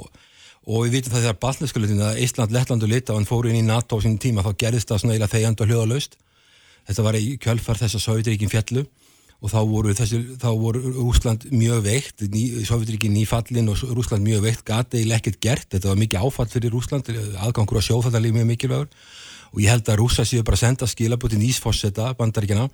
og við vitum það þegar Baltneskulitin að Ísland, Lettland og Litáin fóru inn í NATO á sínum tíma þá gerðist það svona eiginlega þegjand og hljóðalaust. Þetta var í kjölfar þess að Sovjetiríkin fjallu og þá voru, þessi, þá voru Rúsland mjög veikt, Sovjetiríkin nýfallin og Rúsland mjög veikt, gati eða ekkert gert, þetta var mikið áfall fyrir Rúsland aðgangur á sjófættalíf mjög mikilvægur og ég held að Rúsa séu bara að senda skilabúti nýsfosseta bandaríkjana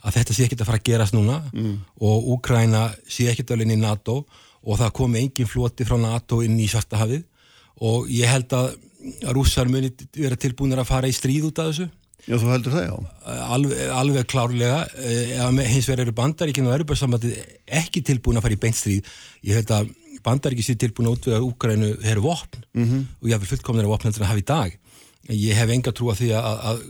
að þetta sé ekkert að fara að gerast núna mm. og Úkræna sé ekkert alveg inn í NATO og það komi engin floti frá NATO inn í Svartahafið og ég held að rússar muni vera tilbúinir að fara í stríð út af þessu Já, þú heldur það, já. Alveg, alveg klárlega, ef hins vegar eru bandaríkinu og Europasambandi ekki tilbúin að fara í beinstríð, ég held að bandaríki sé tilbúin að útvega Úkrænu eru vopn mm -hmm. og ég hef fullkomnir að vopn heldur að hafa í dag. Ég hef enga trú að því að, að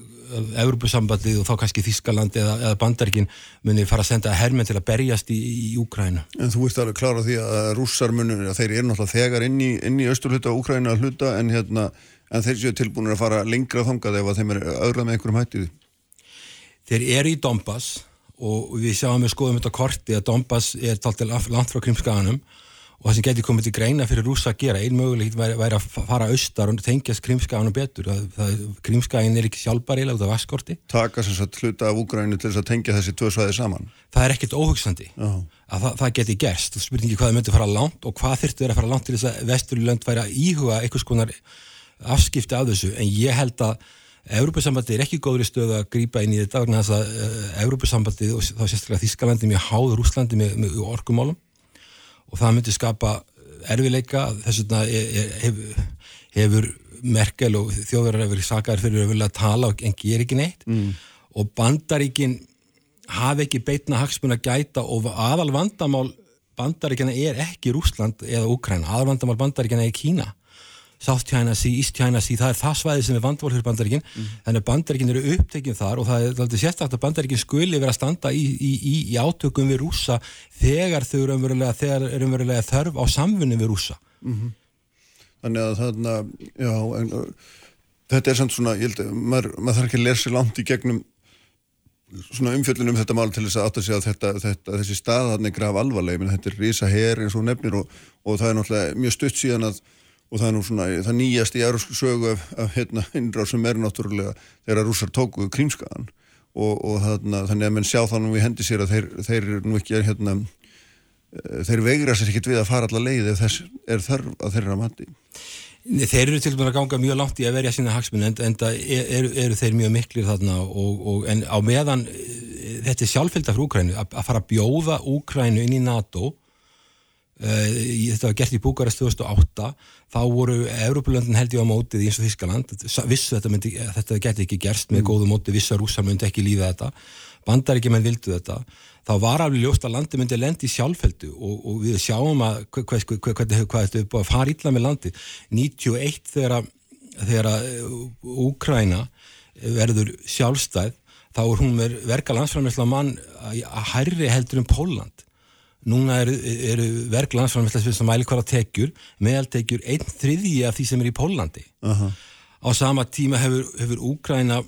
Evropasambandið og þá kannski Þískaland eða, eða Bandaríkin muni fara að senda hermenn til að berjast í, í Úkrænu. En þú veist alveg klára því að rússar munir, að þeir eru náttúrulega þegar inn í, inn í austurhluta Úkrænu að hluta en, hérna, en þeir séu tilbúinir að fara lengra þangað ef þeim er auðrað með einhverjum hættið. Þeir eru í Donbass og við sjáum við skoðum þetta korti að Donbass er talt langt frá Krimskaganum og það sem getur komið til greina fyrir rúsa að gera einn mögulegt væri, væri að fara austar og tengjast krimskaðanum betur. Krimskaðin er ekki sjálfbarilega út af vaskorti Taka sem sagt hluta af úgrænu til þess að tengja þessi tvö svæði saman. Það er ekkert óhugsandi Já. að það, það geti gerst. Þú spurningi hvað það myndi fara langt og hvað þurftu að fara langt til þess að vesturlönd væri að íhuga einhvers konar afskipti af þessu. En ég held að Európa-sambandi er ekki góður í stöðu að grýpa inn í þetta og það myndi skapa erfileika þess vegna hefur, hefur Merkel og þjóðverðar hefur sakar fyrir að vilja tala en ger ekki neitt. Mm. og bandaríkin hafi ekki beitna hagsmun að gæta og aðal vandamál bandaríkjana er ekki Rúsland eða Ukræn, aðal vandamál bandaríkjana er Kína South China Sea, East China Sea, það er það svæði sem er vandvál fyrir bandaríkinn, mm. þannig að bandaríkinn eru upptekinn þar og það er alltaf sérstaklega að bandaríkinn skuli vera að standa í, í, í, í átökum við rúsa þegar þau eru umverulega, þörf á samfunni við rúsa. Mm -hmm. Þannig að þarna, já, en, þetta er samt svona, ég held að maður, maður þarf ekki að lesa langt í gegnum svona umfjöldunum þetta mál til þess að átta sig að þetta, þetta, þessi staðarni graf alvarleg, menn þetta er rísa her eins og nefnir og, og það er náttúrulega mjög stutt síðan að og það er nú svona, það nýjast í európsku sögu af, af hérna innráð sem er náttúrulega þegar rússar tókuðu krímskaðan og, og þarna, þannig að menn sjá þannig við hendi sér að þeir, þeir nú ekki hérna, eh, þeir veigra sér ekkit við að fara alla leið ef þess er þörf að þeirra mati. Þeir eru til dæmis að ganga mjög langt í að verja sína hagsmunni en, en það eru, eru þeir mjög miklir þarna og, og en á meðan eh, þetta er sjálfhælda fyrir Úkrænu að, að fara að bjóða Úkrænu inn í NATO þetta var gert í Búkarest 2008 þá voru Európa-löndin held ég á mótið eins og Þískaland vissu þetta, myndi, þetta geti ekki gerst með mm. góðu móti vissu að rússar myndi ekki líða þetta. Bandar ekki menn vildu þetta. Þá var alveg ljóst að landi myndi lendi í sjálfheldu og, og við sjáum að hvað þetta er búið að fara ítla með landi 91 þegar þegar Úkræna verður sjálfstæð þá er hún verka landsframleysla mann að hærri heldur um Póland Núna eru, eru verk landsframleyslega sem mæli hverja tekjur, meðaltekjur einn þriðji af því sem er í Pólandi. Uh -huh. Á sama tíma hefur, hefur Úgræna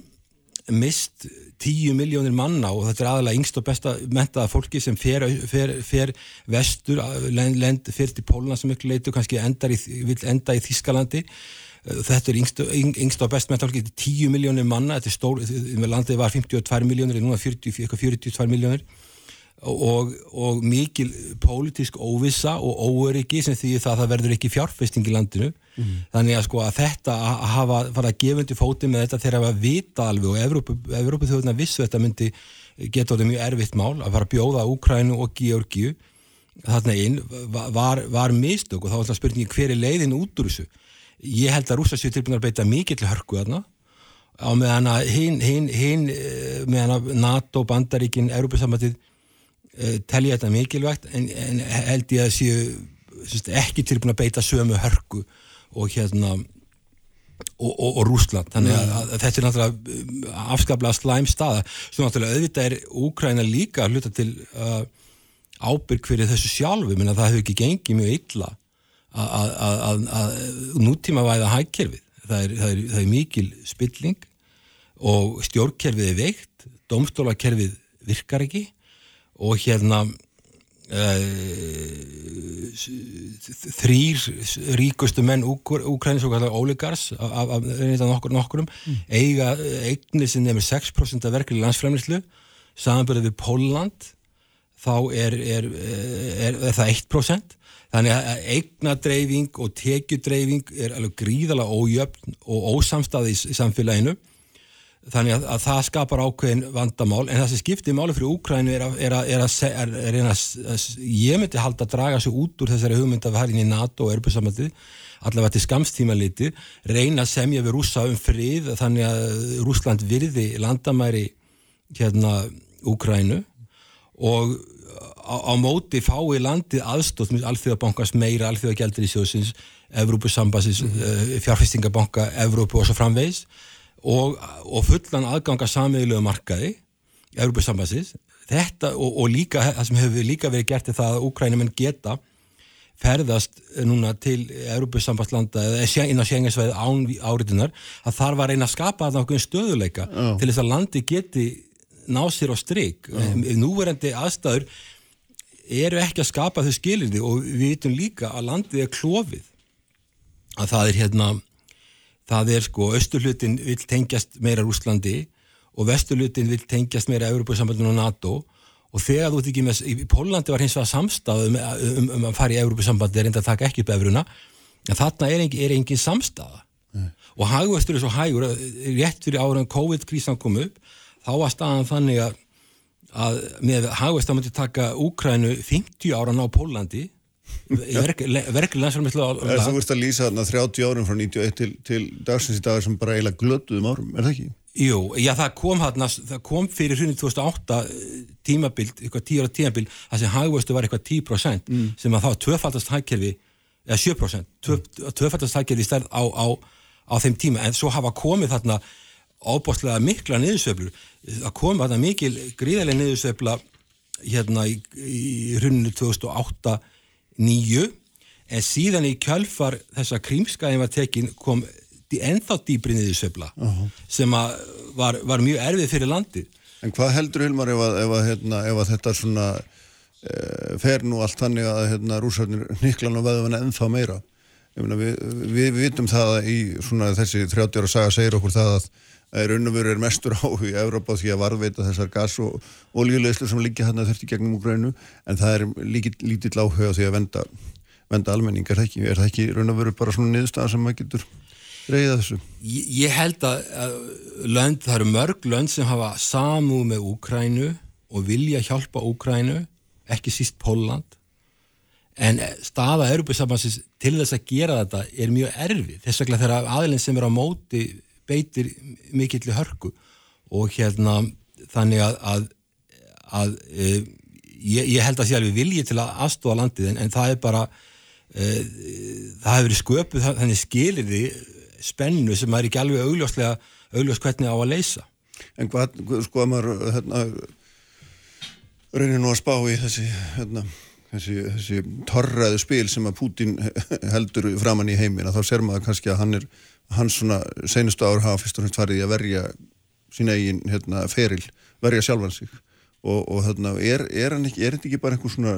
mist tíu miljónir manna og þetta er aðalega yngst og besta mentaða fólki sem fer, fer, fer vestur, lend, fer til Póluna sem ykkur leitu, kannski í, vil enda í Þískalandi. Þetta er yngst, yngst og best mentaða fólki, þetta er tíu miljónir manna, þetta er stór, landið var 52 miljónir, núna 40, 42 miljónir og, og mikil pólitísk óvissa og óöryggi sem því það, það verður ekki fjárfesting í landinu. Mm. þannig að sko að þetta að hafa fara undir fóti með þetta þegar að vita alveg og Evrópu þjóðuna vissu þetta myndi geta þetta mjög erfitt mál að fara að bjóða Úkrænu og Georgiu þarna inn var, var mistök og þá er alltaf spurningi hver er leiðin út úr þessu. Ég held að rúsa sér tilbúin að beita mikill hörku þarna. Á meðan að hinn hin, hin, eh, meðan að NATO, Bandaríkin, Európa-samvætið uh, telja þetta mikilvægt en, en held ég að séu ekki tilbúin að beita sömu hörku og hérna og, og, og Rúsland, þannig að, að, að þetta er náttúrulega eh, afskaplega slæm staða. Svo náttúrulega auðvitað er Úkræna líka að hluta til uh, ábyrg fyrir þessu sjálfu, menn að það hefur ekki gengið mjög illa að, nútíma væða hægkerfið það er, það, er, það er mikil spilling og stjórnkerfið er veikt domstólakerfið virkar ekki og hérna uh, þrýr ríkustu menn Úkrænis og óligars af, af, af nokkur, nokkurum mm. eiga eignir sem nefnir 6% af verkefni landsfremlislu samanbyrðið við Póland þá er, er, er, er það 1% þannig að eignadreifing og tekjudreifing er alveg gríðala ójöfn og ósamstæði í, í samfélaginu þannig að, að það skapar ákveðin vandamál en það sem skiptir máli fyrir Úkrænu er að, er að, er að, ég myndi halda að draga sig út úr þessari hugmynd að við hægum í NATO og erbjörnsamöndi allavega til skamstíma liti reyna að semja við rúsa um frið þannig að Rúsland virði landamæri hérna Úkrænu og á, á móti fái landið aðstótt með alþjóðabankast meira alþjóðagjaldir í sjóðsins Evrópusambassins, mm -hmm. uh, fjárfestingabanka Evrópu og svo framvegs og, og fullan aðganga samiðilegu markaði Európa-sambansins þetta og, og líka, það sem hefur líka verið gert er það að Úkrænumenn geta ferðast núna til Európa-sambandslanda eða inn á sjenginsveið án áritunar að þar var einn að skapa að nákvæm stöðuleika oh. til þess að landi geti ná sér á stryk oh. núverandi aðstæður eru ekki að skapa þau skilirði og við vitum líka að landið er klófið að það er hérna það er sko, austurlutin vil tengjast meira Rúslandi og vesturlutin vil tengjast meira Európa-sambandinu og NATO. Og þegar þú ert ekki með, í Pólandi var hins vegar samstað um, um, um að fara í Európa-sambandi er enda að taka ekki upp efruðuna en þarna er engin, er engin samstaða. Mm. og hagvöstur er svo hægur rétt fyrir ára en COVID-krísan kom upp þá var staðan þannig að, að með hagvöstur myndi taka Úkrænu 50 ára ná Pólandi verkefni landsfjármæslu Þú veist að lýsa þarna 30 árum frá 91 til, til dagsins í dagar sem bara eiginlega glötuðum árum, er það ekki? Jú, já það kom hann það kom fyrir hrunni 2008 tímabild, eitthvað 10 ára tímabild það sem hagvöstu var eitthvað 10% mm. sem að þá tvöfaldast hagkerfi eða 7%, tvöfaldast hagkerfi stærð á, á, á þeim tíma en svo hafa komið þarna ábústlega mikla niðursöflur það kom þarna mikil gríðarlega niðursöfla hérna í, í hrunni 2008 nýju en síðan í kjölfar þessa krímskæðin var tekin kom ennþá dýbri niður söfla uh -huh. sem var, var mjög erfið fyrir landið. En hvað heldur Hilmar ef að, ef að, hérna, ef að þetta svona e, fer nú allt þannig að hérna, rúsarnir niklan og veðum ennþá meira? Við, við, við vitum það að í svona, þessi 30 ára saga segir okkur það að að raunveru er mestur á í Európa því að varðveita þessar gas- og oljuleyslu sem líka hann að þurfti gegnum Úgrænu en það er lítill, lítill áhuga því að venda, venda almenning. Er það ekki, er það ekki raunveru bara svona niðurstaðan sem maður getur reyðið þessu? Ég, ég held að, að lönd, það eru mörg lönd sem hafa samúð með Úgrænu og vilja hjálpa Úgrænu ekki síst Póland en staða Európa-sambansins til þess að gera þetta er mjög erfið. Þess vegna þegar aðilinn sem er á móti beitir mikill hörku. Og hérna þannig að, að, að e, ég, ég held að því að við viljum til að aðstóða landið en, en það er bara e, það hefur sköpuð þannig skilir því spennu sem er ekki alveg augljóslega augljós hvernig á að leysa. En hvað, sko að maður hérna, reynir nú að spá í þessi hérna, þessi, þessi torraðu spil sem að Pútin heldur framann í heimin að þá ser maður kannski að hann er hans svona senustu ár hafa fyrst og fremst farið í að verja sín eigin hérna, feril, verja sjálfan sig. Og, og hérna, er, er hann ekki, er þetta ekki bara einhver svona,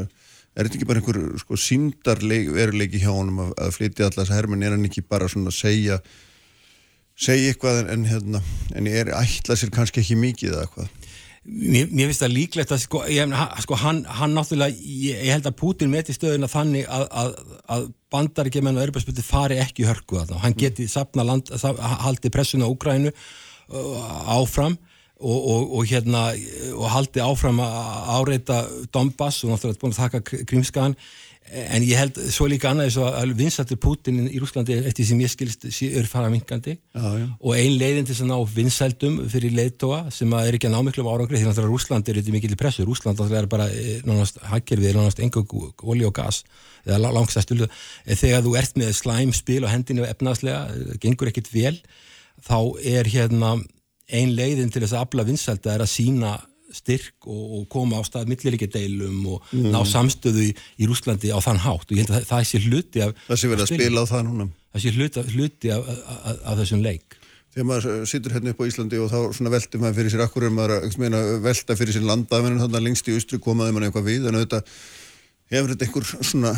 er þetta ekki bara einhver sko síndarveruleiki hjá honum að, að flytja allar þess að hermin, er hann ekki bara svona að segja segja eitthvað en, en hérna, en er ætlað sér kannski ekki mikið eða eitthvað Mér, mér finnst það líklegt að sko, ég, sko hann, hann náttúrulega, ég, ég held að Putin meti stöðuna þannig að, að, að bandaríkjumenn og Erbjörnsbyrti fari ekki hörku að það, hann geti sapna land, haldi pressuna á Úgrænu áfram og, og, og hérna og haldi áfram að áreita Donbass og náttúrulega búin að taka Krímskaðan en ég held svo líka annað þess að vinsættir Putin í Rúslandi eftir sem ég skilst er fara minkandi og ein leiðin til að ná vinsældum fyrir leiðtóa sem er ekki að ná miklum árangri því að Rúslandi er eitthvað mikil pressu. Rúsland er bara eh, nánast hakkerfið er nánast enga olí og gas eða langstæðstu þegar þú ert með slæm spil og hendinu efnaðslega eh, gengur ekkit vel þá er hérna ein leiðin til þess að afla vinsælda er að sína styrk og, og koma á stað milliríkja deilum og mm. ná samstöðu í, í Rúslandi á þann hátt. Og ég held að það, sé hluti af það sé verið að spila á það núna. Það sé hluti, hluti af, af, af þessum leik. Þegar maður sittur hérna upp á Íslandi og þá veldur maður fyrir sér akkur en maður meina, velta fyrir sér landa þannig að lengst í austri komaði maður eitthvað við? En auðvitað hefur þetta einhver svona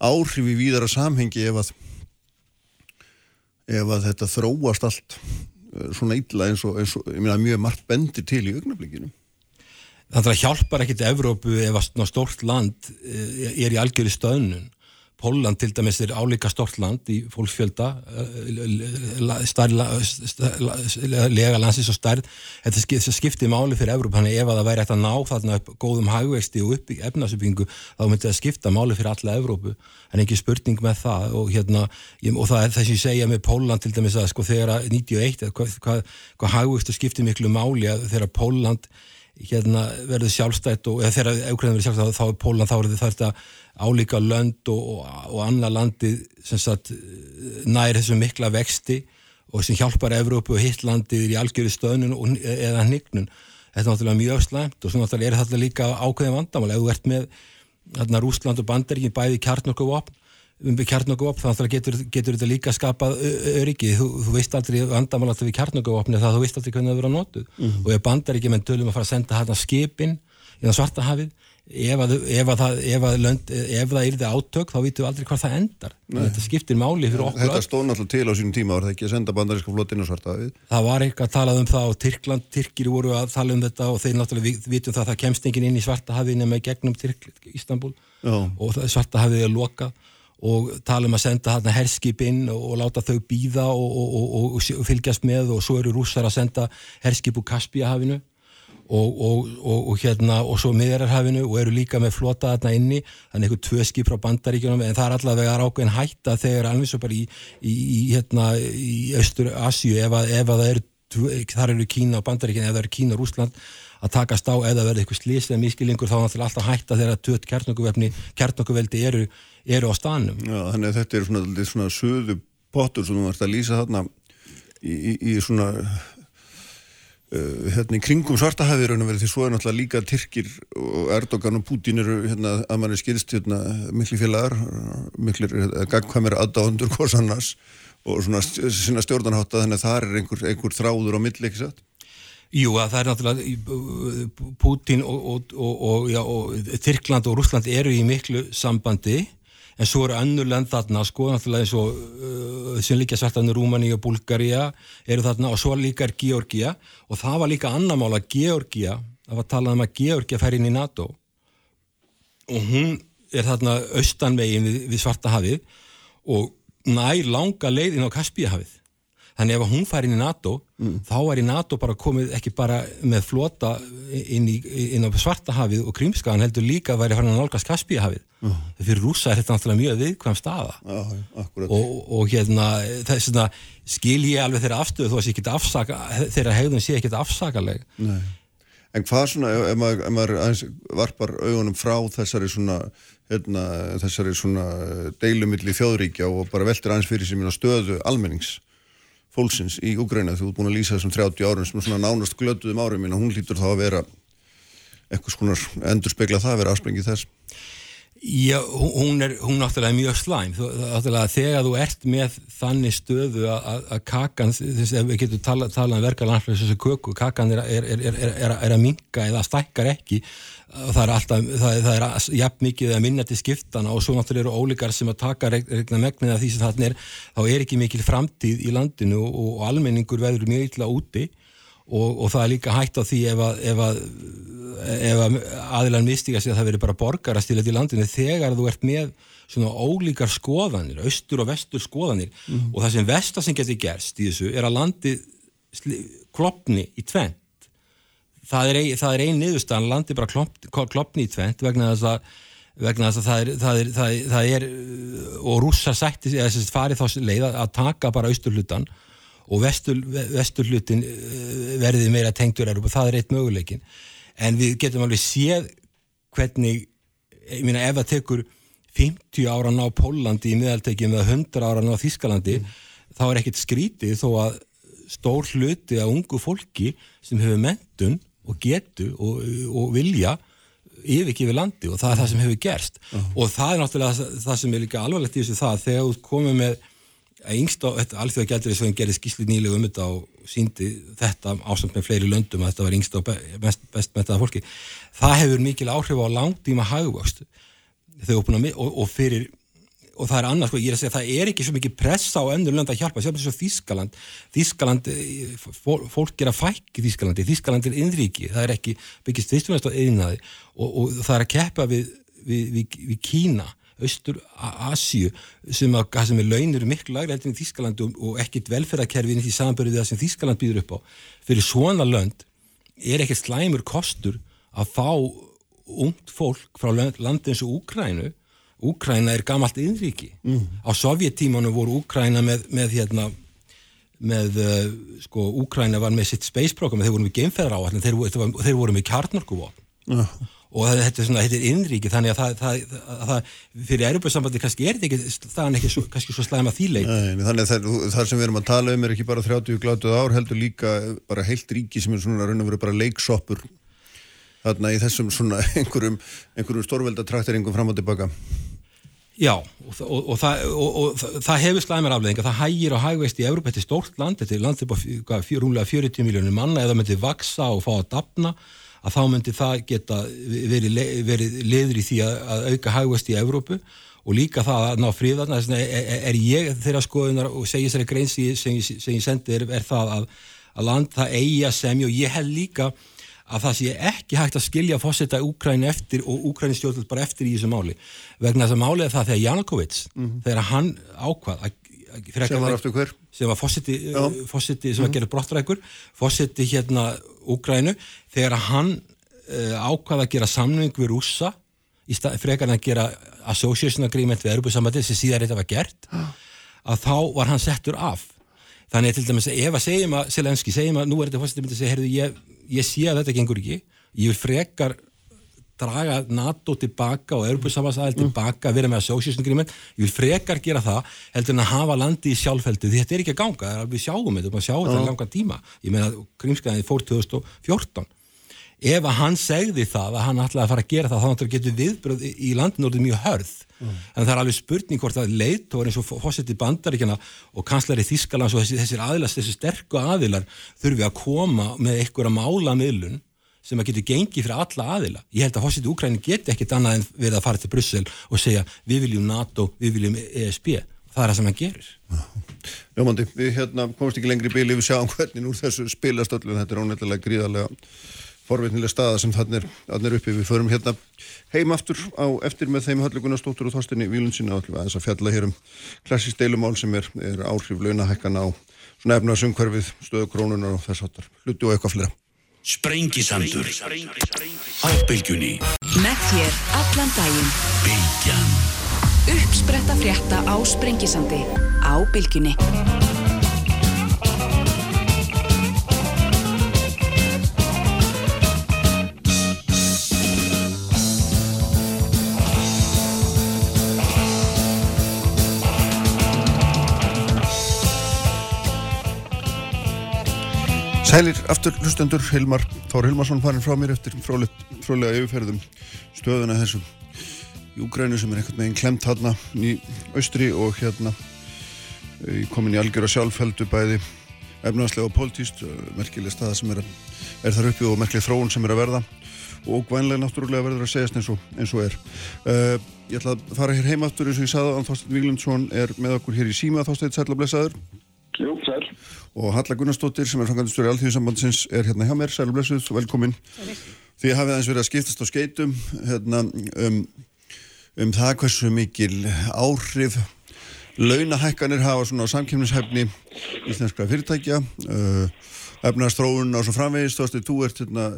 áhrif í víðara samhengi ef að ef að þetta þróast allt eh, svona illa eins og, eins og mjög margt bendir til í augnablikinu Það hjálpar ekkit Evrópu ef að stórt land eh, er í algjörði stöðnun. Póland til dæmis er álíka stórt land í fólksfjölda, lega landsins og stærð. Þetta skiptir máli fyrir Evrópu, þannig ef að það væri eftir að ná þarna upp góðum hagvexti og upp í efnasuppbyggingu, þá myndi það skipta máli fyrir alla Evrópu. En ekki spurning með það og, hérna, og það er þess að ég segja með Póland til dæmis að sko þegar 91, hvað, hvað, hvað hagvextu skiptir miklu máli að þegar Póland hérna verður sjálfstætt og þegar Ukraina verður sjálfstætt þá er Pólan þá er þetta álíka lönd og, og, og annað landi sem sagt nær þessu mikla vexti og sem hjálpar Evrópu og Hittlandið í algjöru stöðnun og, eða hnignun. Þetta er náttúrulega mjög slæmt og svo náttúrulega er þetta líka ákveðin vandamál. Ef þú ert með þarna, Rúsland og Bandaríkin bæði kjarnokuvopn um kjarnokuvopn þá getur, getur þetta líka skapað öryggi, þú, þú veist aldrei vandamál alltaf við kjarnokuvopni það þú veist aldrei hvernig það verður að notu mm -hmm. og ef Bandaríkin menn tölum að fara að senda hérna skipin í það svarta hafið ef, að, ef, að það, ef, að lönd, ef það er það átök þá vitum við aldrei hvað það endar. Þetta skiptir máli fyrir okkur Þetta stóð náttúrulega til á sínum tíma var það ekki að senda bandaríska flottinu svarta við Það var eitthvað að tala um það og Tyrkland, Tyrkir voru að tala um þetta og þeir náttúrulega vitum það að það kemst enginn inn í svarta hafið nema gegnum Tyrk, Ístanbul Já. og svarta hafið er lokað og tala um að senda hérna herskip inn og, og láta þau býða og, og, og fylgjast með og svo eru rússar að senda herskip úr Kaspíahafinu og, og, og, og hérna og svo miðjararhafinu og eru líka með flota þarna inni, þannig einhver tvö skip frá bandaríkjunum en það er allavega ákveðin hætta þegar alveg svo bara í, í, í hérna í Östur Asju ef að, ef að það eru, þar eru Kína og bandaríkjun ef það eru Kína og Rúsland að takast á eða verði eitthvað slís eða miskilingur þá er náttúrulega alltaf hætta þegar að tött kjarnokuvefni, kjarnokuveldi eru, eru á stanum. Já, þannig að þetta er svona, svona söðu potur sem þú vart að lýsa þarna í, í svona Uh, hérna í kringum svartahæði raun og verið því svo er náttúrulega líka Tyrkir og Erdogan og Putin eru hérna að mann er skilst hérna miklu félagar miklu gagkvæmir aðdáðundur hvors annars og svona stjórnarhátta þannig að það er einhver, einhver þráður á milli ekki satt? Jú að það er náttúrulega Putin og, og, og, og Tyrkland og Rúsland eru í miklu sambandi en svo eru annur land þarna sko náttúrulega eins og uh, sem líka svartafnir Rúmani og Bulgaria eru þarna og svo líka er Georgia og það var líka annamála Georgia það var talað um að Georgia fær inn í NATO. Og hún er þarna austanvegin við, við Svartahafið og nær langa leiðin á Kaspíahafið Þannig ef hún fær inn í NATO, mm. þá er í NATO bara komið ekki bara með flota inn, í, inn á Svartahafið og Krímskagan heldur líka að væri farin að nálgast Kaspíahafið. Mm. Fyrir rúsa er þetta náttúrulega mjög viðkvæm staða. Já, og, og hérna, þess vegna skil ég alveg þeirra afstöðu þó að geta afsaka, þeirra hegðun sé ekki afsakaleg. Nei. En hvað svona, ef maður, ef maður varpar augunum frá þessari svona, hérna, þessari svona deilumilli þjóðríkja og bara veltir aðeins fyrir sem stöðu almennings fólksins í Úgræna þú ert búin að lýsa þessum 30 árun sem er svona nánast glötuðum árum minna, hún lítur þá að vera eitthvað svona endur spekla það að vera afsprengið þess Já, hún er, hún náttúrulega er mjög slæm. Þú, náttúrulega þegar þú ert með þannig stöðu að kakan þess að við getum talað tala um verka landflöðs þessu köku, kakan er, er, er að minga eða stækkar ekki. Það er alltaf, það, það er jafn mikið að minna til skiptana og svo náttúrulega eru ólíkar sem að taka regna megnið af því sem þarna er, þá er ekki mikil framtíð í landinu og, og almenningur veður mjög illa úti og, og það er líka hægt á því ef að, ef að, ef að aðilan mistiga sig að það veri bara borgarastillet í landinu þegar þú ert með svona ólíkar skoðanir, austur og vestur skoðanir mm. og það sem vestar sem getur gerst í þessu er að landi klopni í tvent það er, er ein niðurstaðan, landi bara klopni, klopni í tvent vegna þess að vegna þess að það er, það er, það er, það er og rússar sætti, að farið þá leið að taka bara austurlutan og vestur, vestur hlutin eh, verði meira tengtur og það er eitt möguleikin en við getum alveg séð hvernig ég minna ef það tekur 50 ára ná Pólandi í miðaltekjum eða 100 ára ná Þískalandi mm. þá er ekkert skrítið þó að stór hluti af ungu fólki sem hefur mentun og getu og, og vilja yfirkið við landi og það er það sem hefur gerst uh. og það er náttúrulega það sem er líka alvarlegt í þessu það þegar þú komið með að yngst á, þetta alþjóða gældur þess að hann gerði skýsli nýlega um þetta og síndi þetta ásamt með fleiri löndum að þetta var yngst og best, best þetta fólki það hefur mikil áhrif á langtíma hagvöxt. Og, og fyrir og það er annars, sko, ég er að segja að það er ekki svo mikið pressa á önnur lönd að hjálpa, sem þess að Þískaland Þískaland, eh, fólk er að fækki Þískalandi, Þískaland er innríki það er ekki byggist þýstunast á einaði og, og það er að keppa við, við, við, við Kína austur Asju sem, að, sem er launir miklu lagri heldur en Þískaland og, og ekkit velferðarkerfin í því samanbörðu það sem Þískaland býður upp á fyrir svona lönd er ekkert slæmur kostur að fá ungt fólk frá landi eins og Úkrænu Úkræna er gamalt innríki mm. á sovjettímanu voru Úkræna með, með hérna með, uh, sko, Úkræna var með sitt space program þeir voru með geimferðar á þeir, þeir, þeir voru með kjarnorkuvopn Já. Og þetta er svona, þetta er innríki þannig að það, það, það, það fyrir erubæðsambandi kannski er þetta ekki staðan ekki svo, kannski svo slæma þýleit Þannig að það sem við erum að tala um er ekki bara 30 glátuð ár, heldur líka bara heilt ríki sem er svona raun og veru bara leiksoppur þarna í þessum svona einhverjum, einhverjum stórveldatrakteringum fram og tilbaka. Já, og, og, og, og það hefur slæmir afleðinga, það hægir og hægveist í Európa, þetta er stórt land, þetta er land á rúmlega 40 miljónir manna, eða myndi vaksa og fá að dapna, að þá myndi það geta verið, verið liður í því að, að auka hægveist í Európu og líka það að ná fríðarna, er, er ég þeirra skoðunar og segja þessari greinsi sem, sem ég sendi er, er það að, að land það eigi að semja og ég held líka að það sé ekki hægt að skilja fósita Úkræni eftir og Úkræni stjórnvöld bara eftir í þessu máli vegna þess að málið er það þegar Janukovic mm -hmm. þegar hann ákvað sem var aftur hver? sem var fósiti, fósiti sem var -hmm. gerðið brottrækur fósiti hérna Úkrænu þegar hann uh, ákvað að gera samning við rúsa frekar en að gera association agreement við Europasambandi sem síðan þetta var gert að þá var hann settur af. Þannig til dæmis ef að segjum að Selenski segjum að nú er þetta fósiti myndið að segja heyrðu ég ég sé að þetta gengur ekki. Ég vil frekar draga NATO tilbaka og Europasamansæðil tilbaka að vera með association agreement. Ég vil frekar gera það heldur en að hafa landi í sjálfheldu þetta er ekki að ganga við sjáum þetta, við sjáum þetta í langa tíma. Ég meina Krímskaðin fór 2014 ef að hann segði það að hann ætlaði að fara að gera það þá getur viðbröð í landin orðið mjög hörð. Mm. en það er alveg spurning hvort að leit og eins og fósetti bandaríkjana og kanslari Þískalands og þessi, þessir aðilast, þessi sterku aðilar þurfi að koma með einhverja mála miðlun sem að getur gengið fyrir alla aðila. Ég held að fósetti Úkræni geti ekkit annað en verið að fara til Brussel og segja við viljum NATO, við viljum ESB. Það er það sem hann gerir. Jómandi, við hérna komumst ekki lengri í bíli við sjáum hvernig úr þessu spilastöldlu þetta er ónættilega gríðarlega forveitnilega staða sem þannig er uppi. Við förum hérna heim aftur á eftir með þeim Höllu Gunnarsdóttur og Þorstinni Vílundsina og þess að fjalla hér um klassísk deilumál sem er, er áhrif launahækkan á svona efnaðsumhverfið, stöðu krónunar og þess áttar. Hluti og eitthvað fleira. Sprengisandur. Á bylgjunni Með þér allan daginn. Bylgjan. Uppspretta frétta á Sprengisandi. Á bylgjunni Sælir aftur hlustendur, Hilmar Þór Hilmarsson farin frá mér eftir frólega yfirferðum stöðuna þessum í Úgrænu sem er einhvern veginn klemt hérna í austri og hérna komin í algjör og sjálfheldu bæði efnaðslega og pólitíst merkileg staða sem er, er þar uppi og merkileg þróun sem er að verða og grænlega náttúrulega verður að segjast eins og, eins og er. Uh, ég ætla að fara hér heim aftur eins og ég saði að Þorstein Víglundsson er með okkur hér í síma. Þorstein Sælablessaður Jú, sæl. Og Halla Gunnarsdóttir sem er fangandistur í Alþjóðsambandsins er hérna hjá mér, sælu blessuð, velkomin. Því hafið aðeins verið að skiptast á skeitum hérna, um, um það hversu mikil áhrif launahækkanir hafa svona á samkjöfnishefni íslenskra fyrirtækja uh, efnastróun og svo framvegist þú, þú ert hérna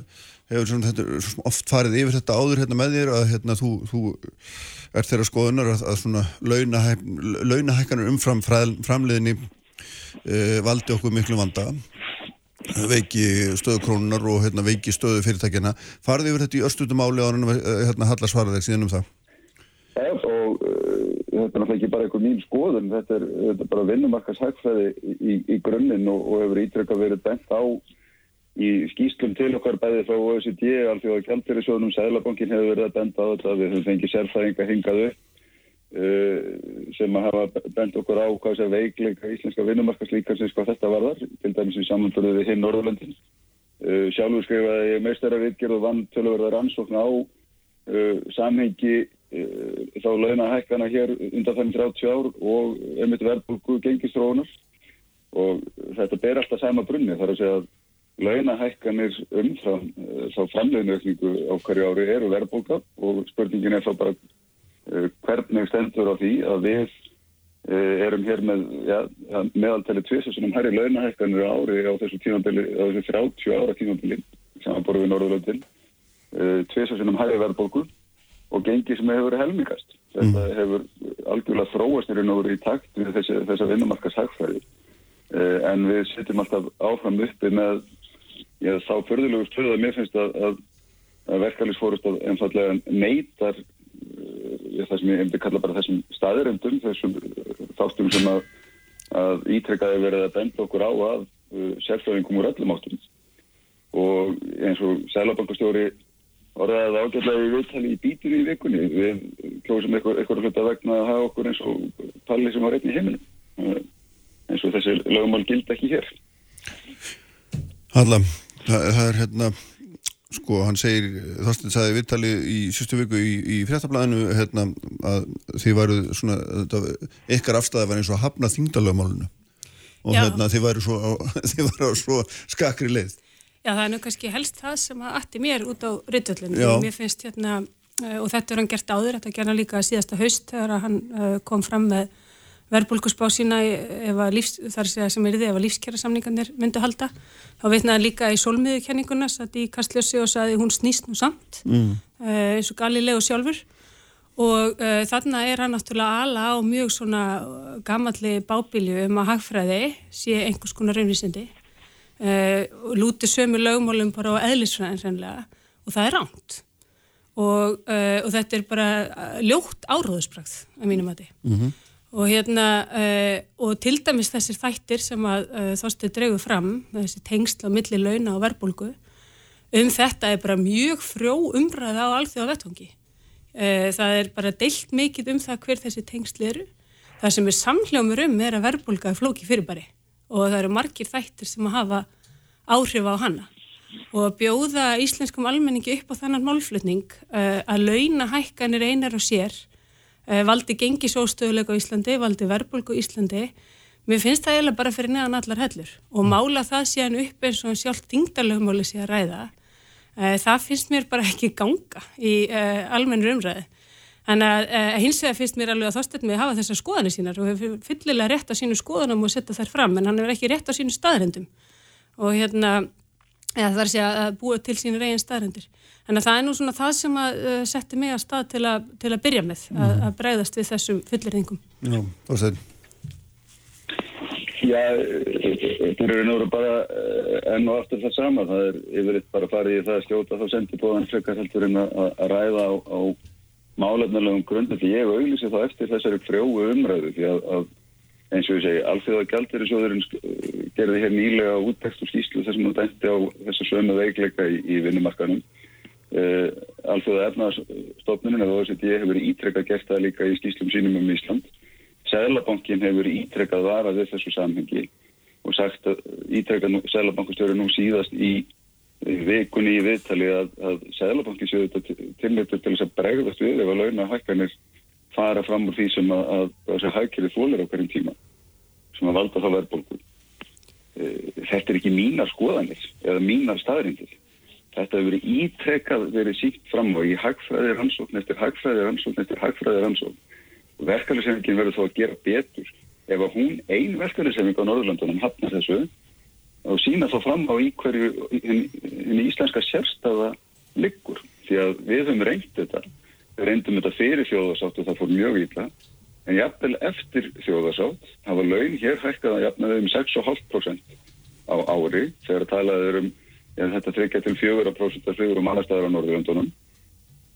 hefur svona, þetta, oft farið yfir þetta áður hérna með þér að hérna þú, þú ert þeirra skoðunar að, að svona launahækkanir umfram framleiðinni e, valdi okkur miklu vanda. Veiki stöðu krónunar og hérna, veiki stöðu fyrirtækjana farði yfir þetta í örstutum áli á hérna Hallarsvaraðeg síðan um það. Já og uh, þetta er náttúrulega ekki bara einhver mín skoðun. Þetta er, þetta er bara vinnumarkashækfæði í, í grunninn og, og hefur ítrekka verið bent á í skýslum til okkar bæði frá OECD alþjóða kjaldfyrirsjónum, Sælabankin hefur verið að benda á þetta. Við höfum fengið sérfæðinga hingað upp. Uh, sem að hafa bent okkur á hvað sé veikleika íslenska vinnumarkaslíkansins hvað þetta varðar, til dæmis í samanförðu við hinn Norðurlöndin. Uh, sjálfur skrifaði ég meistararriðgerð og vann tölurverðar ansókn á uh, samhengi þá launahækkana hér undan þeim 30 ár og einmitt verðbúrku gengistróðunar og þetta ber alltaf sama brunni þar að segja að launahækkanir umfram þá framleginu á hverju ári eru verðbúrka og spurningin er þá bara hvernig stendur á því að við eh, erum hér með ja, meðaltæli tviðsessunum hærri launahækkanir ári á þessu tímabili, á þessu 30 ára tímabili sem að boru við Norðurlöndin. Eh, tviðsessunum hærri verðbólku og gengi sem hefur verið helmingast. Þetta mm. hefur algjörlega þróast í raun og verið í takt við þessi, þessa vinnumarkas hægfræði en við setjum alltaf áfram uppi með já, þá förðulegu stöðu að mér finnst að, að að verkefælisfórust að einfallega neytar það sem ég hefði kalla bara þessum staðirendum, þessum uh, þáttum sem að, að ítrekkaði verið að benda okkur á að uh, sérfræðingum úr öllum áttum. Og eins og sælabankastjóri orðaði það ágætlega í viðtali í bítinu í vikunni við klóðum eitthvað hlut að vegna að hafa okkur eins og palli sem var einn í heiminum. Uh, eins og þessi lögumál gild ekki hér. Halla, það, það er hérna sko, hann segir, Þorstein sagði viðtali í sýstu viku í, í fréttablaðinu hérna að þið varu svona, þetta, ykkar afstæði var eins og hafna þingdalögmálunu og hérna þið varu svo, þið varu á svo skakri leið Já, það er nú kannski helst það sem að atti mér út á ryttullinu. Mér finnst hérna, uh, og þetta er hann gert áður, þetta hann líka síðasta haust þegar hann uh, kom fram með lífs, þar segja sem er þið, ef að lífskjara samningarnir myndu halda. Þá veitnaði líka í sólmiðukenninguna, satt í kastljósi og saði hún snýst nú samt, mm. uh, eins og Galileo sjálfur. Og uh, þarna er hann náttúrulega ala á mjög svona uh, gamalli bábílju um að hagfræði sé einhvers konar raunvísindi. Uh, lúti sömu lögmálum bara á eðlisfræðin sennilega og það er ránt og, uh, og þetta er bara ljótt áróðusbrakt að mínum mati og hérna uh, og til dæmis þessir þættir sem að uh, þóstu dregur fram þessi tengsl á milli launa og verbulgu um þetta er bara mjög frjó umræða á alþjóða vettvangi uh, það er bara deilt mikið um það hver þessi tengsl eru. Það sem er samhljómur um er að verbulga er flóki fyrirbæri og það eru margir þættir sem að hafa áhrif á hana. Og að bjóða íslenskum almenningi upp á þannan málflutning að launa hækkanir einar og sér valdi gengisóstöðuleika á Íslandi, valdi verbulgu á Íslandi. Mér finnst það eiginlega bara fyrir neðan allar hellur. Og mála það síðan upp eins og sjálf þingdarlegumóli sé að ræða uh, það finnst mér bara ekki ganga í uh, almennur umræði Þannig að hins vegar finnst mér alveg að með að hafa þessar skoðanir sínar og hefur fyllilega rétt á sínu skoðanum og setja þær fram en hann hefur ekki rétt á sínu staðrendum og hérna eða það er að segja að búa til sínu reygin staðrendir. Þannig að það er nú svona það sem að uh, setti mig að stað til að, til að byrja með að, að bregðast við þessum fullirðingum. Já, Þorstein Já, þetta eru náttúrulega bara eh, enn og aftur það sama. Það er yfirleitt bara farið í það að skjóta þá sendi bóðan frekar heldur en að, að ræða á, á málefnilegum grundum. Því ég auglýsi þá eftir þessari frjóu umræðu því að, að eins og ég segi, Alþjóða Gjaldeirisjóðurinn gerði hér nýlega úttekst og skýslu þess að maður dæmti á þessa sömu veikleika í, í vinnumarkanum. Uh, Alþjóða efnaðarstofnunin eða OECD hefur ítrekka gert það líka í skýslum sínum um Ísland. Sælabankin hefur ítrekkað varað við þessu samhengi og sagt að ítrekkað Sælabankastjóri nú síðast í vikunni í viðtali að, að Sælabankin séu þetta tilnættur til þess að bregðast við ef að launa hækkanir fara fram úr því sem að, að, þessi hækjari fólir á hverjum tíma sem að valda þá verðbólgu. E, þetta er ekki mínar skoðanir eða mínar staðrindir. Þetta hefur verið ítrekkað verið síkt fram á í hagfræði rannsókn eftir hagfræði rannsókn eftir hagfræði rannsókn. Verkefnisefingin verður þá að gera betur. Ef að hún ein verkefnisefing á Norðurlandunum hafnar þessu og sína þá fram á í hverju hinn hin íslenska sérstafa liggur. Því að við höfum reynt þetta reyndum þetta fyrir þjóðarsátt og það fór mjög ítla en jafnvel eftir þjóðarsátt hafa laun hér hækkað að jafnaði um 6,5% á ári þegar talaður um ja, þetta þryggja til 4% að flygur um annar staðar á Norðurlandunum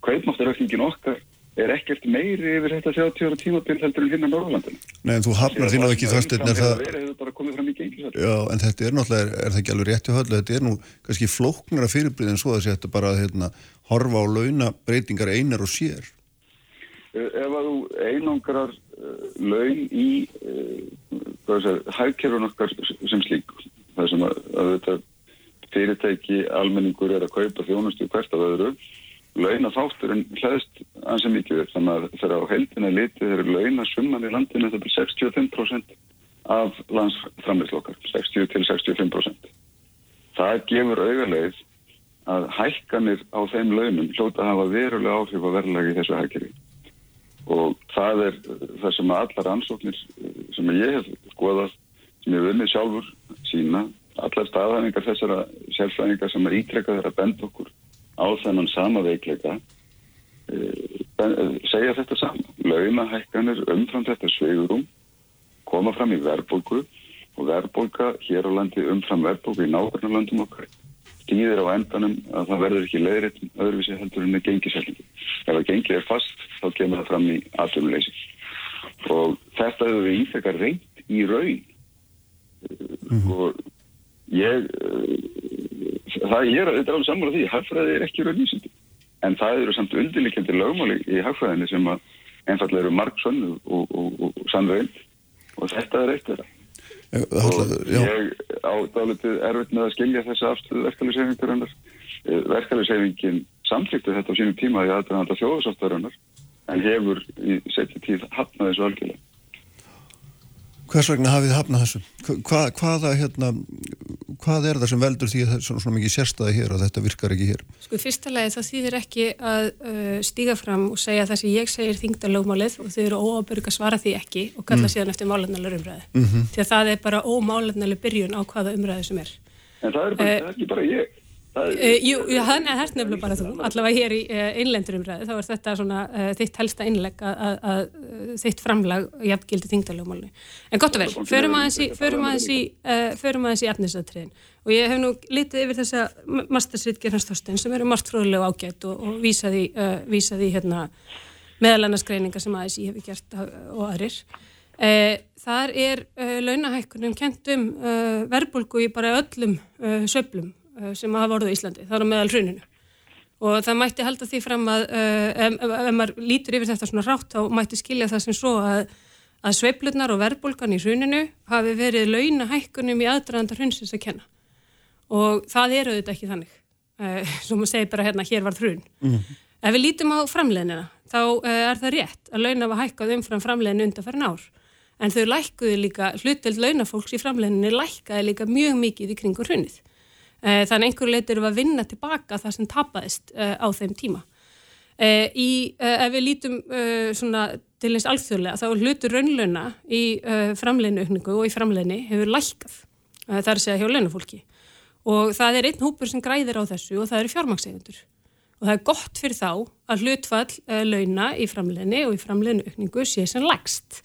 Kaupmáttaraukningin okkar er ekkert meiri yfir þetta 30 ára tímabil heldur en hinn á Norðurlandunum Nei, en þú hafnar því nú ekki Þorstein er það, Það hefur bara komið fram í genglisar já, en þetta er náttúrulega, er, er það ekki alveg rétt í höllu, þetta er nú kannski flóknara fyrirbrið en svo að þetta bara hérna, horfa á launa breytingar einar og sér. Ef að þú einangrar uh, laun í uh, hægkerfun okkar sem slík það sem að, að þetta fyrirtæki almenningur er að kaupa þjónustu hvert af öðru launa þátturinn hlæðist ansið mikið upp. Þannig að þegar á heldina litið eru launa summan í landinu þetta er 65% af landsframleyslokkar 60 til 65% það gefur auðarleið að hækkanir á þeim launum hljóta að hafa verulega áhrif á verðlagi þessu hækjari og það er það sem að allar ansóknir sem ég hef skoðað sem ég hef unnið sjálfur sína allar staðhæfingar þessara sérfræðingar sem að ítrekka þeirra bend okkur á þennan sama veikleika segja þetta sama launahækkanir umfram þetta sveigurum koma fram í verðbólgu og verðbólga hér á landi umfram verðbólgu í nákvæmlega landum okkar þýðir á endanum að það verður ekki leiðritt öðruvísi heldur en með gengisællingu. Ef að gengið er fast þá kemur það fram í aðtöfumleysi. Og þetta hefur við íþekkar reynd í raun. Mm. Og ég, það er, þetta er alveg sammála því, hagfræði er ekki raun vísindi. En það eru samt undirlikjandi lögmáli í hagfræðinni sem að einfallega eru marg sönnu og, og, og, og sannveind og þetta er eitt þeirra. Og ég á dálitið erfitt með að skilja þessa afstöðu verkefæliseyfingarinnar. Verkefæliseyfingin samtlíktu þetta á sínum tíma í aðdæðanda þjóðsáttarinnar en hefur í setja tíð hafnað þessu algjörlega. Hvers vegna hafið hafnað þessu? Hva, hvaða, hérna, hvað er það sem veldur því að það er svona, svona mikið sérstæði hér og þetta virkar ekki hér? Sko fyrsta lagi það þýðir ekki að uh, stíga fram og segja það sem ég segir þingdalögmálið og þau eru óábyrg að svara því ekki og kalla mm. síðan eftir málefnalega umræði. Mm -hmm. Því að það er bara ómálefnalega byrjun á hvaða umræði sem er. En það er, bara, uh, það er ekki bara ég. Uh, jú, það er hægt nefnilega bara þú, allavega hér í uh, einlendur umræði, þá er þetta svona uh, þitt helsta innlegg að þitt framlag jafngildi þingdalögmálni. En gott og vel, förum aðeins í, efnisatriðin. Og ég hef nú litið yfir þessa mastersrit Gerhans Þorstein sem eru margt fróðulega ágætt og, og vísaði, vísaði hérna, meðalannaskreininga sem aðeins ég hef gert og aðrir. Þar er launahækkunum kent um verbulgu í bara öllum söblum Eh, sem hafa orðið í Íslandi, það er meðal hruninu. Og það mætti halda því fram að eh, ef, ef, ef maður lítur yfir þetta svona rátt þá mætti skilja það sem svo að, að sveiflurnar og verðbólgan í hruninu hafi verið launahækkunum í aðdraðandar hrunsins að kenna. Og það eru auðvitað ekki þannig. Uh, sem maður segir bara hérna hér var hrun. Mm ef við lítum á framleginina þá uh, er það rétt að launa var hækkað umfram framleginu undan fyrir nár en þau lækkuðu líka, hlutild launafólks í framleginu lækkaði líka mjög mikið í kringur hrunnið þannig einhverju leitur eru að vinna tilbaka það sem tapaðist eh, á þeim tíma. Eh, í, ef við lítum svona, til eins alþjóðlega þá hlutur raunlauna í framleinu aukningu og í framleinu hefur lækkað. Það er að segja hjá launafólki og það er einn hópur sem græðir á þessu og það eru fjármakseigundur. Og það er gott fyrir þá að hlutfall launa í framleinu og í framleinu aukningu sé sem lægst.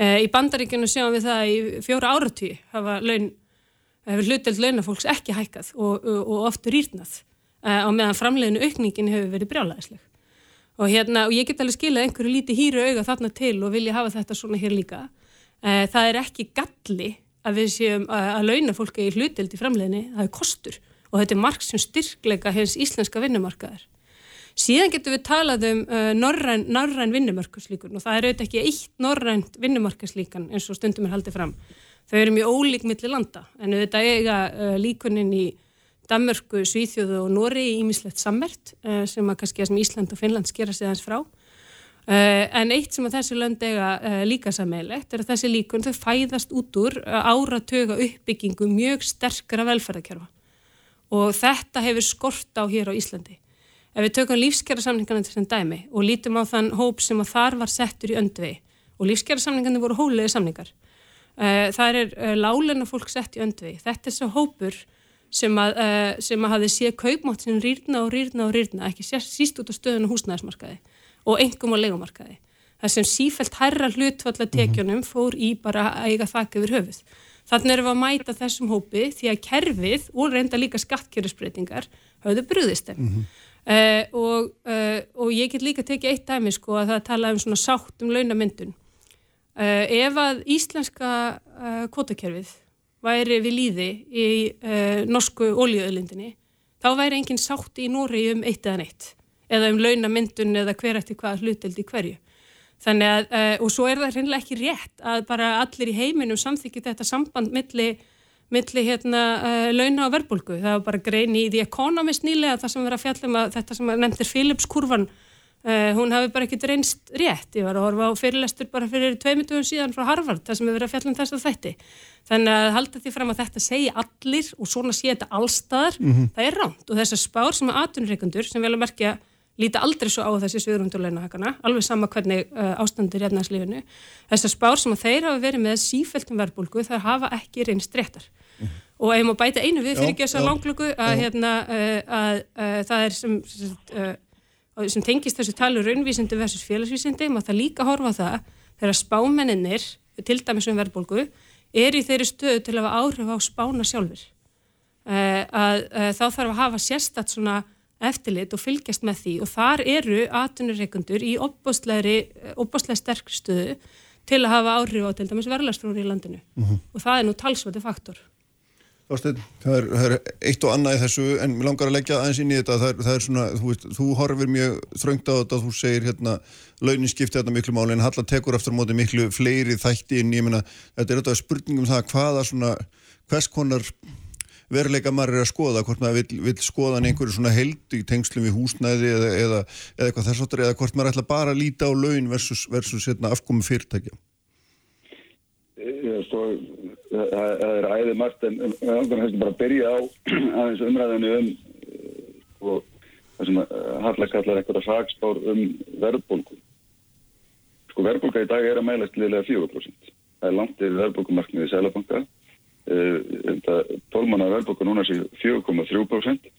Í bandaríkjunu sjáum við það í fjóra áratví hafa laun hefur hluteld launafólks ekki hækkað og, og oftur rýrnað uh, á meðan framleginu aukningin hefur verið brjálæðisleg. Og, hérna, og ég get alveg skilað einhverju líti hýru auga þarna til og vilja hafa þetta svona hér líka. Uh, það er ekki galli að við séum að, að launafólk er í hluteld í framleginni, það er kostur og þetta er marg sem styrkleika hens íslenska vinnumarkaðar. Síðan getum við talað um uh, norræn, norræn vinnumarkaslíkun og það er auðvitað ekki eitt norrænt vinnumarkaslíkan eins og stundum er haldið fram þau eru mjög ólík millir landa en auðvitað eiga uh, líkunin í Danmörku, Svíþjóðu og Nóri ímislegt sammert uh, sem að kannski að Ísland og Finnland skera sig þess frá. Uh, en eitt sem að þessi lönd eiga líka sammeilegt er að þessi líkun þau fæðast út úr áratöga uppbyggingu mjög sterkara velferðarkerfa. Og þetta hefur skort á hér á Íslandi. Ef við tökum lífskjara samningarna til þessum dæmi og lítum á þann hóp sem að þar var settur í öndvei og lífskjara samningarnir voru hólegi samningar það er uh, lálenna fólk sett í öndvi. Þetta er svo hópur sem að, uh, sem að hafi séð kaupmátt sem rýrna og rýrna og rýrna, ekki síst út á stöðun og húsnæðismarkaði og engum á legumarkaði. Það sem sífælt herra hlutvallatekjunum fór í bara að eiga þakka yfir höfuð. Þannig erum við að mæta þessum hópi því að kerfið og reynda líka skattkerfisbreytingar hafðu brúðist þeim. Mm -hmm. og, og ég get líka tekið eitt dæmi sko að það tala um svona sátt um launamyndun Uh, ef að íslenska uh, kvotakerfið væri við líði í uh, norsku ólíuöðlindinni, þá væri enginn sátt í Nóri um eitt eða neitt eða um launamyndun eða hver eftir hvað hluteldi hverju. Þannig að, og svo er það hreinlega ekki rétt að bara allir í heiminum samþykja þetta samband milli, milli hérna, launa og verbulgu. Það var bara greini í The Economist nýlega það sem verið að fjallum að þetta sem nefndir Philips kurvan Uh, hún hafi bara ekkert reynst rétt. Ég var að horfa á fyrirlestur bara fyrir tveimundugum síðan frá Harvard, það sem hefur verið að fjalla um þess að þætti. Þannig að halda því fram að þetta segja allir og svona sé þetta allstaðar mm -hmm. það er ránt og þessar spár sem er aðtunreikundur sem vel að merkja líta aldrei svo á þessi sviðrundulegnahakana alveg sama hvernig uh, ástandir í efnarslífinu þessar spár sem að þeir hafa verið með sífæltum verbulgu þar hafa ekki reynst réttar. Mm -hmm. og ef maður bæta einu við fyrir ekki þessa langlöku að, hérna, uh, að það er sem, sem sem tengist þessu talu raunvísindi versus félagsvísindi, maður það líka horfa það þegar spámenninir, til dæmis um verðbólgu, er í þeirri stöðu til að hafa áhrif á spána sjálfur. uh, að uh, þá þarf að hafa sérstatt svona eftirlit og fylgjast með því og þar eru atvinnureikundur í opbóstlega sterk stöðu til að hafa áhrif á til dæmis verðlastróri í landinu og það er nú talsvöldi faktor. Það er, það er eitt og annað í þessu en mér langar að leggja aðeins inn í þetta. Það er, það er svona, þú veist, þú horfir mjög þröngt á þetta, þú segir hérna launin skipti þetta miklu máli en Halla tekur eftir móti miklu fleiri þætti inn ég meina, þetta er þetta spurningum það hvaða svona, hvers konar veruleika maður er að skoða, hvort maður vil, vil skoða einhverju svona held í tengslum við húsnæði eða, eða, eða eitthvað þess aftur eða hvort maður ætla bara að líta á laun versus, versus hérna, afkomi fyrirtækja. Ég, sko, það, er æðið margt en við ánum hefðum bara að byrja á aðeins umræðinu um og það sem Halla kallar einhverja sagspár um verðbólku sko verðbólka í dag er að mælast liðlega 4% það er langt yfir verðbólkumarkniði í Sælabanka tólmanna verðbólku núna sé 4,3%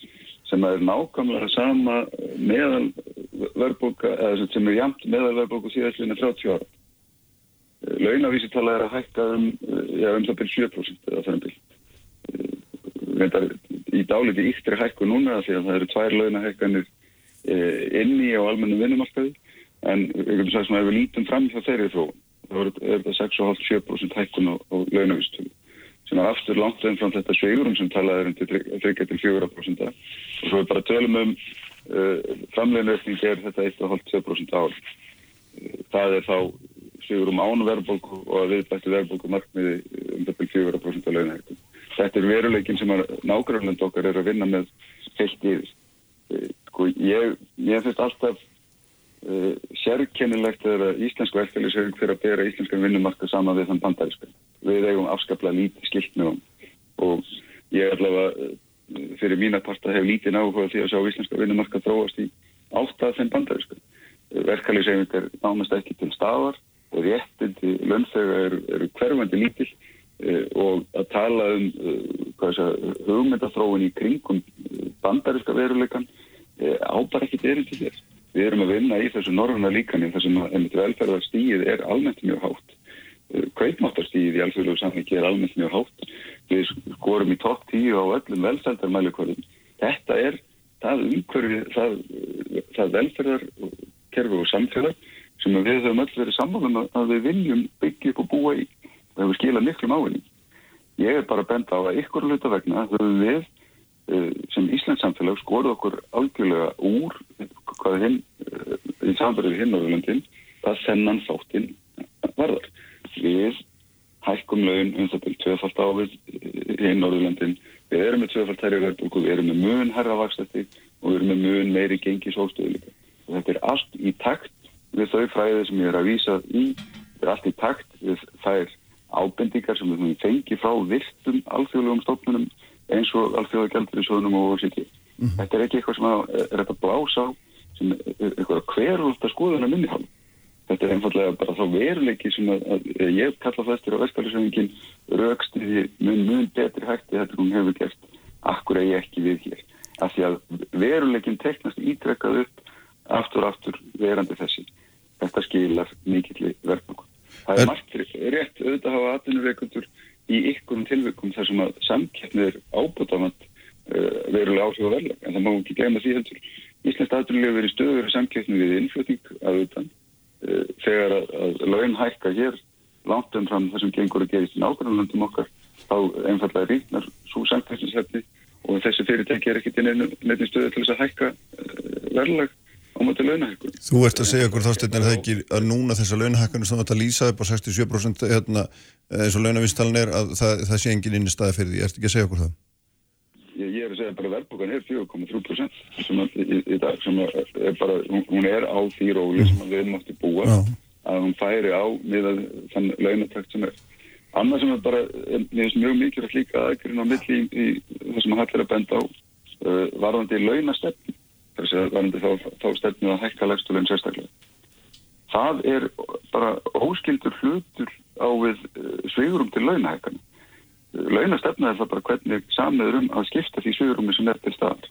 sem er nákvæmlega sama meðal verðbólka sem er jamt meðal verðbólku síðastlinni 30 ára launavísitala er að hækka um, já, um það byrjum 7% eða það er byrjum. Reyndar í dáliti íktri hækku núna því að það eru tvær launahækkanir e, inni á almennum vinnumarkaði en við getum sagt sem að ef við lítum fram þá þeirri þó, þá er þetta 6,5-7% hækkun á, á launavísitölu sem er aftur langt enn frá þetta sveigurum sem talaði um til 3-4% og svo við bara tölum um uh, framleginu er þetta 1,5-2% ár. Það er þá sigur um án verðbólku og að viðbættu verðbólku markmiði um þetta 4% af launahættum. Þetta er veruleikin sem nágrunland okkar er að vinna með heilt yfir. Sko, ég, ég finnst alltaf uh, sérkennilegt að íslensku verkefælisauðing fyrir að bera íslenskan vinnumarka saman við þann bandarískan. Við eigum afskaplega lítið skilt með hann og ég er allavega uh, fyrir mína parta hef lítið náhuga því að sjá íslenska vinnumarka þróast í átt að þeim bandarískan. Verkefælisauðing er námast ekki til staðar réttindi lönnþega eru, eru hverfandi lítil uh, og að tala um uh, hugmyndathróun í kringum bandariska veruleikan ábar ekkit erindi þér. Við erum að vinna í þessu norðuna líkani þar sem að velferðarstíð er almennt mjög hátt. Kveitmáttarstíð í alþjóðlegu samviki er almennt mjög hátt. Við skorum í topp tíu á öllum velferðarmælikvörðum. Þetta er það umhverfi, það, það velferðarkerfi og samfélag sem við höfum öll verið sammálum að við viljum byggja upp og búa í og hefur skilað miklu máinni. Ég er bara benda á að ykkur hluta vegna höfum við sem Íslands samfélag skoruð okkur algjörlega úr hvað hinn í samverðið hinn Norðurlandin að þennan þáttinn varðar. Við hækkum laun um það byrjum tvefalt ávið hinn Norðurlandin. Við erum með tvefalt herri verðbólku, við erum með mun herra vakstætti og við erum með mun meiri gengi sólstöðu líka. Og þetta er allt í takt við þau fræðið sem ég er að vísa í er allt í takt við þær ábendingar sem við fengi frá virtum alþjóðlegum stofnunum eins og alþjóðagjaldurinsjóðunum og OCD. Mm -hmm. Þetta er ekki eitthvað sem er þetta blása á sem er eitthvað hverjulta skoðuna minni hálf. Þetta er einfallega bara þá veruleiki sem að, að ég kalla þessir á vestkvæðisöfingin raukstiði mun mun betri hætti þetta hún hefur gert akkur eigi ekki við hér. Af því að veruleikin teknast ítrekkað upp aftur aftur verandi þessi. Þetta skilar mikill verðbúku. Það er margt rétt auðvitað að hafa atvinnureikundur í ykkurum tilvikum þar sem að samkeppnið er ábútafand uh, verulega áhrif og verðlag. En það má ekki glemja því heldur. Íslandst atvinnulegu verið stöður samkeppnið við innflutning að auðvitað uh, þegar að, að laun hækka hér langt umfram það sem gengur að gerist í nákvæmlandum okkar þá einfallega rýtnar svo samkeppnishefni og þessi fyrirtæki er ekkit í nefnum stöðu til þess að hækka uh, verðlag á mæti launahækkun. Þú ert að segja okkur þástinn er það ekki að núna þessa launahækkun sem þú ætti að lýsa upp á 67% hérna, eins og launavistalinn er að það, það sé engin inn í staði fyrir því. Ertu ekki að segja okkur það? Ég, ég er að segja bara verðbúkan er 4,3% sem að, í, í dag sem er bara, hún er á því róli sem við mátti búa Já. að hún færi á með þann launatakt sem er. Annað sem er bara, mér finnst mjög mikilvægt líka aðgrinn á milli í, í það sem hættir að benda á uh, varðandi launastefn þess að varandi þá, þá stefnu að hækka legstulun sérstaklega. Það er bara óskildur hlutur á við sveigurum til launahækkan. Launastefna er það bara hvernig samniður um að skipta því sveigurumi sem er til staðar.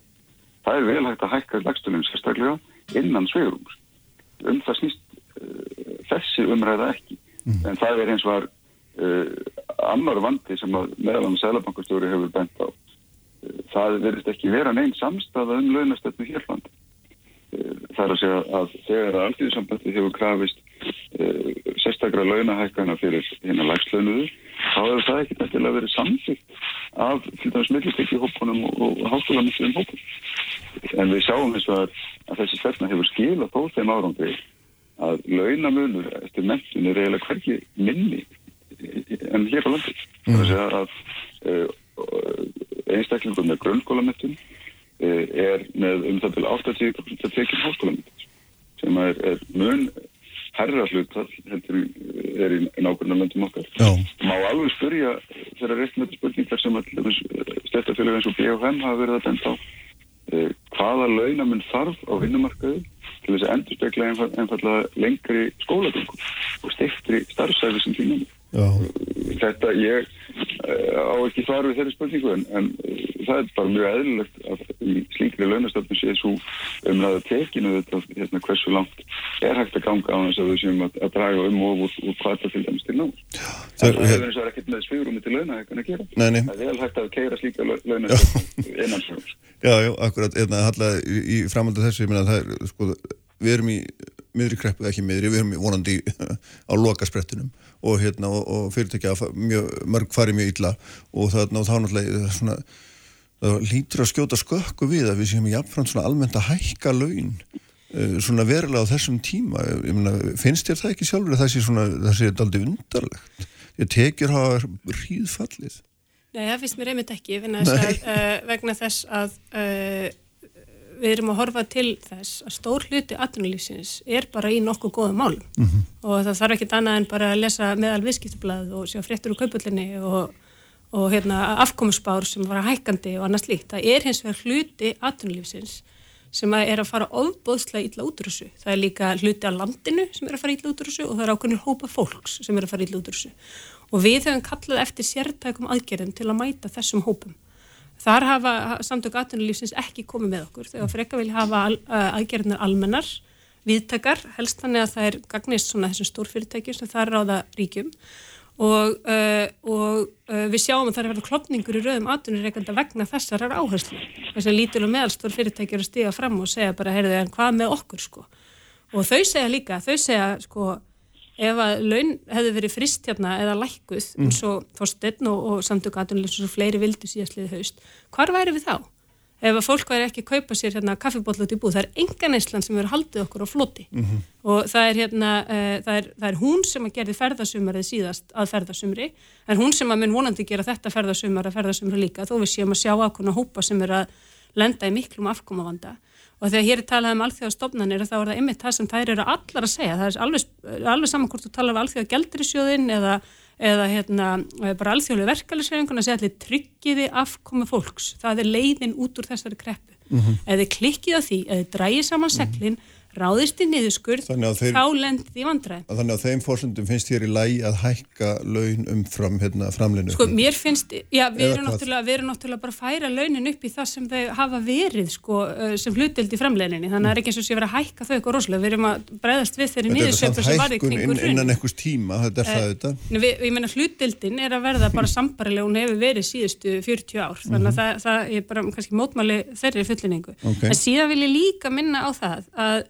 Það er vel hægt að hækka legstulun sérstaklega innan sveigurums. Um það snýst uh, þessi umræða ekki. Mm. En það er eins og var uh, annar vandi sem að meðal með Sælabankastjóri hefur bent á það verðist ekki vera neinn samstafa um launastöfnu hérland. Það er að segja að þegar að alþjóðsambandi hefur krafist uh, sérstakra launahækana fyrir hérna lagslaunuðu, þá hefur það ekki nættilega verið samþýtt af til dæmis millitekki hópunum og, háskólamissum hópunum. En við sjáum eins og að, að þessi stefna hefur skilað þó þeim árangri að launamunur eftir mentun er eiginlega hverki minni en hér á landi. Mm. Það er að segja að uh, einstaklingur með grunnskólamentun uh, er með um það til 80% að tekja háskólamentun sem er, er mun herra hlut heldur er í nákvæmlega löndum okkar. Já. Má alveg spyrja þeirra reistmötu spurningar sem stættafélag eins og BHM hafa verið að benda á hvaða launamun þarf á vinnumarkaðu til þess að endur spekla einfallega lengri skólagöngum og stiftri starfsæfi sem því Þetta ég uh, á ekki svar við þeirri spurningu en, en það er bara mjög eðlilegt að í slíkri launastöfnu sé svo umræða tekinu þetta hérna, hversu langt er hægt að ganga á þess að við séum að, að draga um og úr hvað það til dæmis til náður. Það er eins og er ekkert með svigurumi til launahækkan að gera. Nei, nei. Það er vel hægt að keira slíka launastöfnu innan svigurums. Já, já, akkurat, hérna, halla í, í framhaldu þessu, ég minna að það er, sko, við erum í miðri kreppu, ekki miðri, við erum vonandi á lokasprettunum og, hérna, og, og fyrirtækja mjög, mörg fari mjög illa og það, þá náttúrulega svona, það lítur að skjóta skökku við að við séum jáfnframt svona almennt að hækka laun uh, svona verulega á þessum tíma. Myna, finnst þér það ekki sjálfur að það sé svona, það sé aldrei undarlegt? Ég tekjur hafa hríðfallið. Nei, það finnst mér einmitt ekki að, uh, vegna þess að uh, við erum að horfa til þess að stór hluti atvinnulífsins er bara í nokkuð góða málum mm -hmm. og það þarf ekkit annað en bara að lesa meðal viðskiptblad og sjá fréttur úr kaupullinni og, og hérna, afkomusbár sem var hækkandi og annars líkt. Það er hins vegar hluti atvinnulífsins sem að er að fara ofbóðslega illa út úr þessu. Það er líka hluti af landinu sem er að fara illa út úr þessu og það er ákveðinir hópa fólks sem er að fara illa út úr þessu. Og við höfum kallað eftir sértækum aðgerðum til að mæta þessum hópum. Þar hafa samtök atvinnulífsins ekki komið með okkur þegar frekka vilja hafa al, aðgerðnar almennar, viðtakar, helst þannig að það er gagnist svona þessum stórfyrirtækjum sem það er ráða ríkjum og, uh, og uh, við sjáum að það er verið klopningur í rauðum atvinnureikanda vegna þessar er áherslu. Þess að lítil og meðalstór fyrirtækjur að stiga fram og segja bara, heyrðu, en hvað með okkur sko? Og þau segja líka, þau segja sko, ef að laun hefði verið frist hérna eða lækkuð mm. eins og Þorstein og, og samtökuatunlega eins og fleiri vildu síðastliði haust, hvar væri við þá? Ef að fólk væri ekki að kaupa sér hérna kaffibótla út í búð, það er engan eisland sem verður haldið okkur á floti mm -hmm. og það er hérna, uh, það, er, það er hún sem að gerði ferðasumarið síðast að ferðasumri, það er hún sem að mun vonandi gera þetta ferðasumar að ferðasumri líka þó við séum að sjá ákvöna hópa sem er að lenda í miklum afkomavanda og þegar hér er talað um alþjóðastofnanir þá er það ymmið það sem þær eru allar að segja. Það er alveg, alveg saman hvort þú talar um alþjóða gældrisjóðin eða, eða hérna, bara alþjóðlu verkefælisvefingun að segja allir tryggiði afkomi fólks. Það er leiðin út úr þessari kreppu. Mm -hmm. eða klikkið á því, eða drægið saman seglinn mm -hmm ráðist í niðurskurð, þá lendið í vandræð. Þannig að þeim fórsöndum finnst þér í lægi að hækka laun umfram hérna, framleinu? Sko, mér finnst, já, við erum, náttúrulega, við erum náttúrulega bara að færa launin upp í það sem þau hafa verið, sko, sem hlutild í framleininni, þannig að það er ekki eins og sé verið að hækka þau eitthvað rosalega, við erum að breyðast við þeirri niðursöfn sem var er hækkun innan einhvers tíma, þetta er það eh, þetta? Við, ég menna hlutildin er að verða bara sambarileg, hún hefur verið síðustu 40 ár, þannig að -hmm. það, það er bara kannski mótmáli þeirri fullinningu. Okay. En síðan vil ég líka minna á það að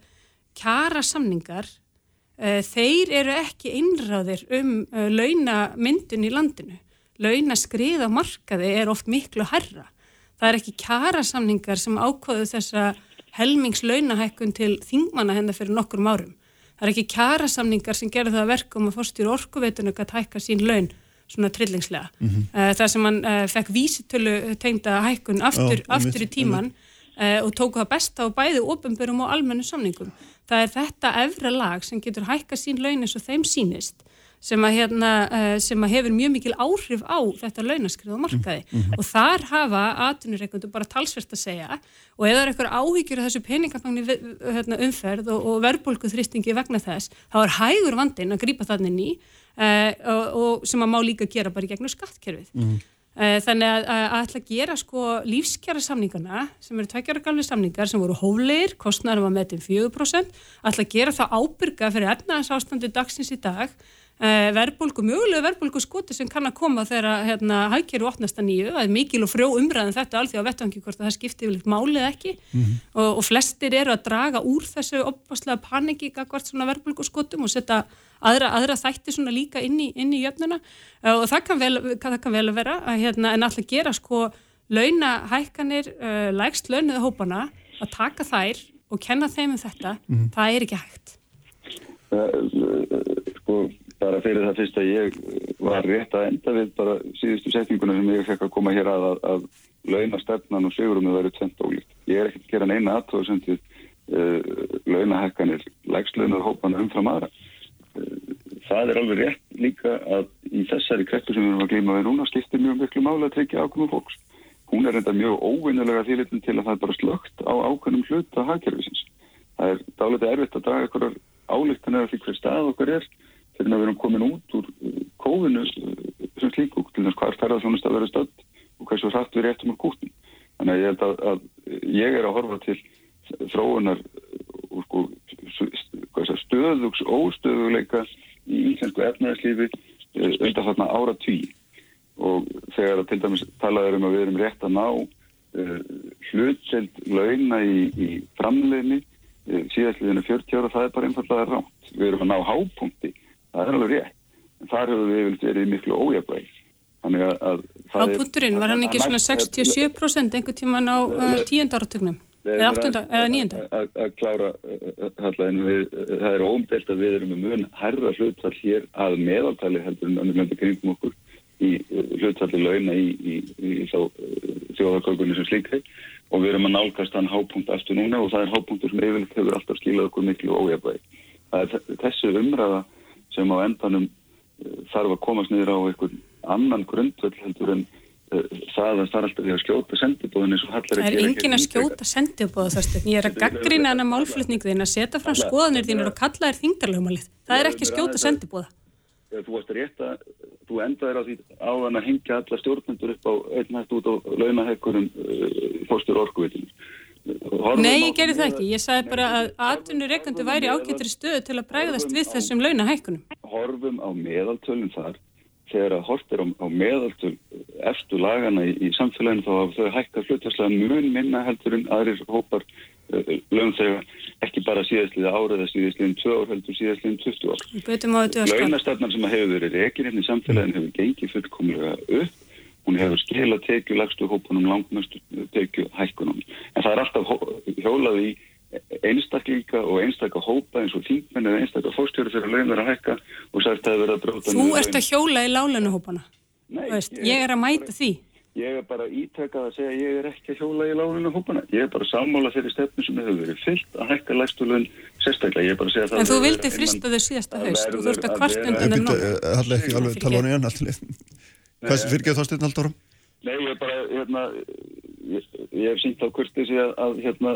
kjara samningar uh, þeir eru ekki einráðir um uh, launamyndun í landinu. Launaskrið á markaði er oft miklu herra. Það er ekki kjara samningar sem ákvaðu þessa helmingslaunahækkun til þingmanna hennar fyrir nokkur árum. Það er ekki kjara samningar sem gerði það verkum að fórstýru orkuveitunu að hækka sín laun svona trillingslega. Mm -hmm. það sem hann fekk vísitölu tengda hækkun aftur, Já, aftur í tíman og tóku það besta á bæði ofinbörum og almennu samningum það er þetta efra lag sem getur hækka sín laun eins og þeim sínist sem að, hérna, eh, sem að hefur mjög mikil áhrif á þetta launaskrið og markaði mm -hmm. og þar hafa atvinnureikundu bara talsvert að segja og ef það er eitthvað áhyggjur af þessu peningafagni hérna, umferð og, og verbulgu þrýstingi vegna þess, þá er hægur vandin að grýpa þannig ný uh, og, og sem að má líka gera bara gegnum skattkerfið mm -hmm. Eh, þannig að, að ætla að gera sko lífskjara samningana sem eru tveikjara galvi samningar sem voru hóflegir, kostnærum var með til 4%, ætla að gera það ábyrga fyrir efnaðs ástandi dagsins í dag uh, verðbólgu, mögulegu verðbólgu skoti sem kann að koma þegar hérna, hagkerfi opnast að nýju, það er mikil og frjó umræðin þetta alþjóð að vettvangi hvort að það skipti yfirleitt málið ekki. Og, og flestir eru að draga úr þessu opaslega paniki gagvart svona verðbólgu skotum og setja aðra, aðra þætti svona líka inn í, inn í jöfnuna. Uh, og það kann vel, það kann vel vera að, hérna, en alltaf gera sko launahækkanir, uh, lægst launuðu hópana að taka þær og kenna þeim um þetta, það er ekki hægt. Eh, sko, bara fyrir það fyrst að ég var rétt að enda við bara síðustu setninguna sem ég fekk að koma hér að að, að launastefnan og sigurum að vera tvent ólíkt. Ég er ekkert að gera neina aðtóð sem til uh, launahekkanir lægslaunar hópana umfram aðra. Uh, það er alveg rétt líka að í þessari kreppu sem við erum að glíma við núna skiptir mjög miklu máli að tryggja ákveðum fólks. Hún er reynda mjög óvinnulega þýrlitin til að það er bara slögt á ákveðnum hluta hagkerfisins. Það er dálega erfitt að draga einhverjar álíktanir af því hver stað okkar er fyrir að við erum komin út úr uh, kófinu uh, sem slíku, til þess hvað er ferðarþjónust að vera stödd og hversu hrætt við réttum úr kútin. Þannig að ég held að, að ég er að horfa til þróunar og sko stöðugs óstöðuleika í íslensku efnæðislífi undan þarna ára tí og þegar að til dæmis talaður um að við erum rétt að ná uh, hlutselt launa í, í framleginni uh, síðastliðinu 40 ára, það er bara einfallega rámt. Við erum að ná hápunkti, það er alveg rétt, en þar hefur við verið miklu ójabæg. Þannig að, að Á putturinn var hann ekki svona 67% einhver tíman á uh, tíundarartögnum? Eða áttunda, eða nýjunda? Að klára, en við, það er óumdelt að við erum með mun herra hlutfall hér að meðaltali heldur en önnum landi kringum okkur í hlutfalli launa í, í, í, í þjóðarkökunni sem slíkri og við erum að nálgast hann hápunkt aftur núna og það er hápunktur sem yfirleitt hefur alltaf skilað okkur miklu er þessu umræða sem á endanum þarf að komast niður á einhvern annan grundvöld heldur en uh, það að alltaf því að skjóta sendibóðin eins og hallar Það er engin að skjóta sendibóða þarstu. Ég er að gaggrina hana málflutningu þín að setja fram skoðanir þínur og kalla þér þingdarlögumalið. Það er ekki að skjóta sendibóða. Þú varst rétt að þú endaðir á því áðan að hengja alla stjórnendur upp á einn hægt út á launahekkurum uh, fórstur orkuvitinu. Nei, ég gerði það ekki. Ég sagði bara að atvinnureikandi væri ágættri stöðu til að bregðast við þessum launahekkunum. Horfum á meðaltölum þar þegar að hort er á, á meðaltöl eftir lagana í, í samfélaginu þá hafa þau hækkað hlutastlega mun minna heldur en aðrir hópar uh, launþega ekki bara síðastliða árið eða síðastliðin 2 ár heldur síðastliðin 20 ár. Launastefnar sem hefur verið rekin hérna í samfélaginu hefur gengið fullkomlega upp hún hefur skilað tekju lagstu hópunum langmestu tekju hækkunum en það er alltaf hjólað í einstaklinga og einstakka hópa eins og þingmenn eða einstakka fórstjóri fyrir að launar að hækka og sagt að það er verið að bróta Þú ert að hjóla í lálunuhópana Veist, ég, ég er að mæta því. Ég er bara ítækað að segja að ég er ekki að hjóla í lálunuhópana ég er bara sammála þeirri stefnu sem hefur verið fyllt að hækka lagstu laun sérstaklega. Ég er bara að segja að það En þú vildi frista þau síðasta haust og þú ert að kvart undan en nóg Hvað fyrir ekki að það styrna alltaf árum? Nei, ég er bara, hérna, ég, ég hef sínt á kurtið sig að, hérna,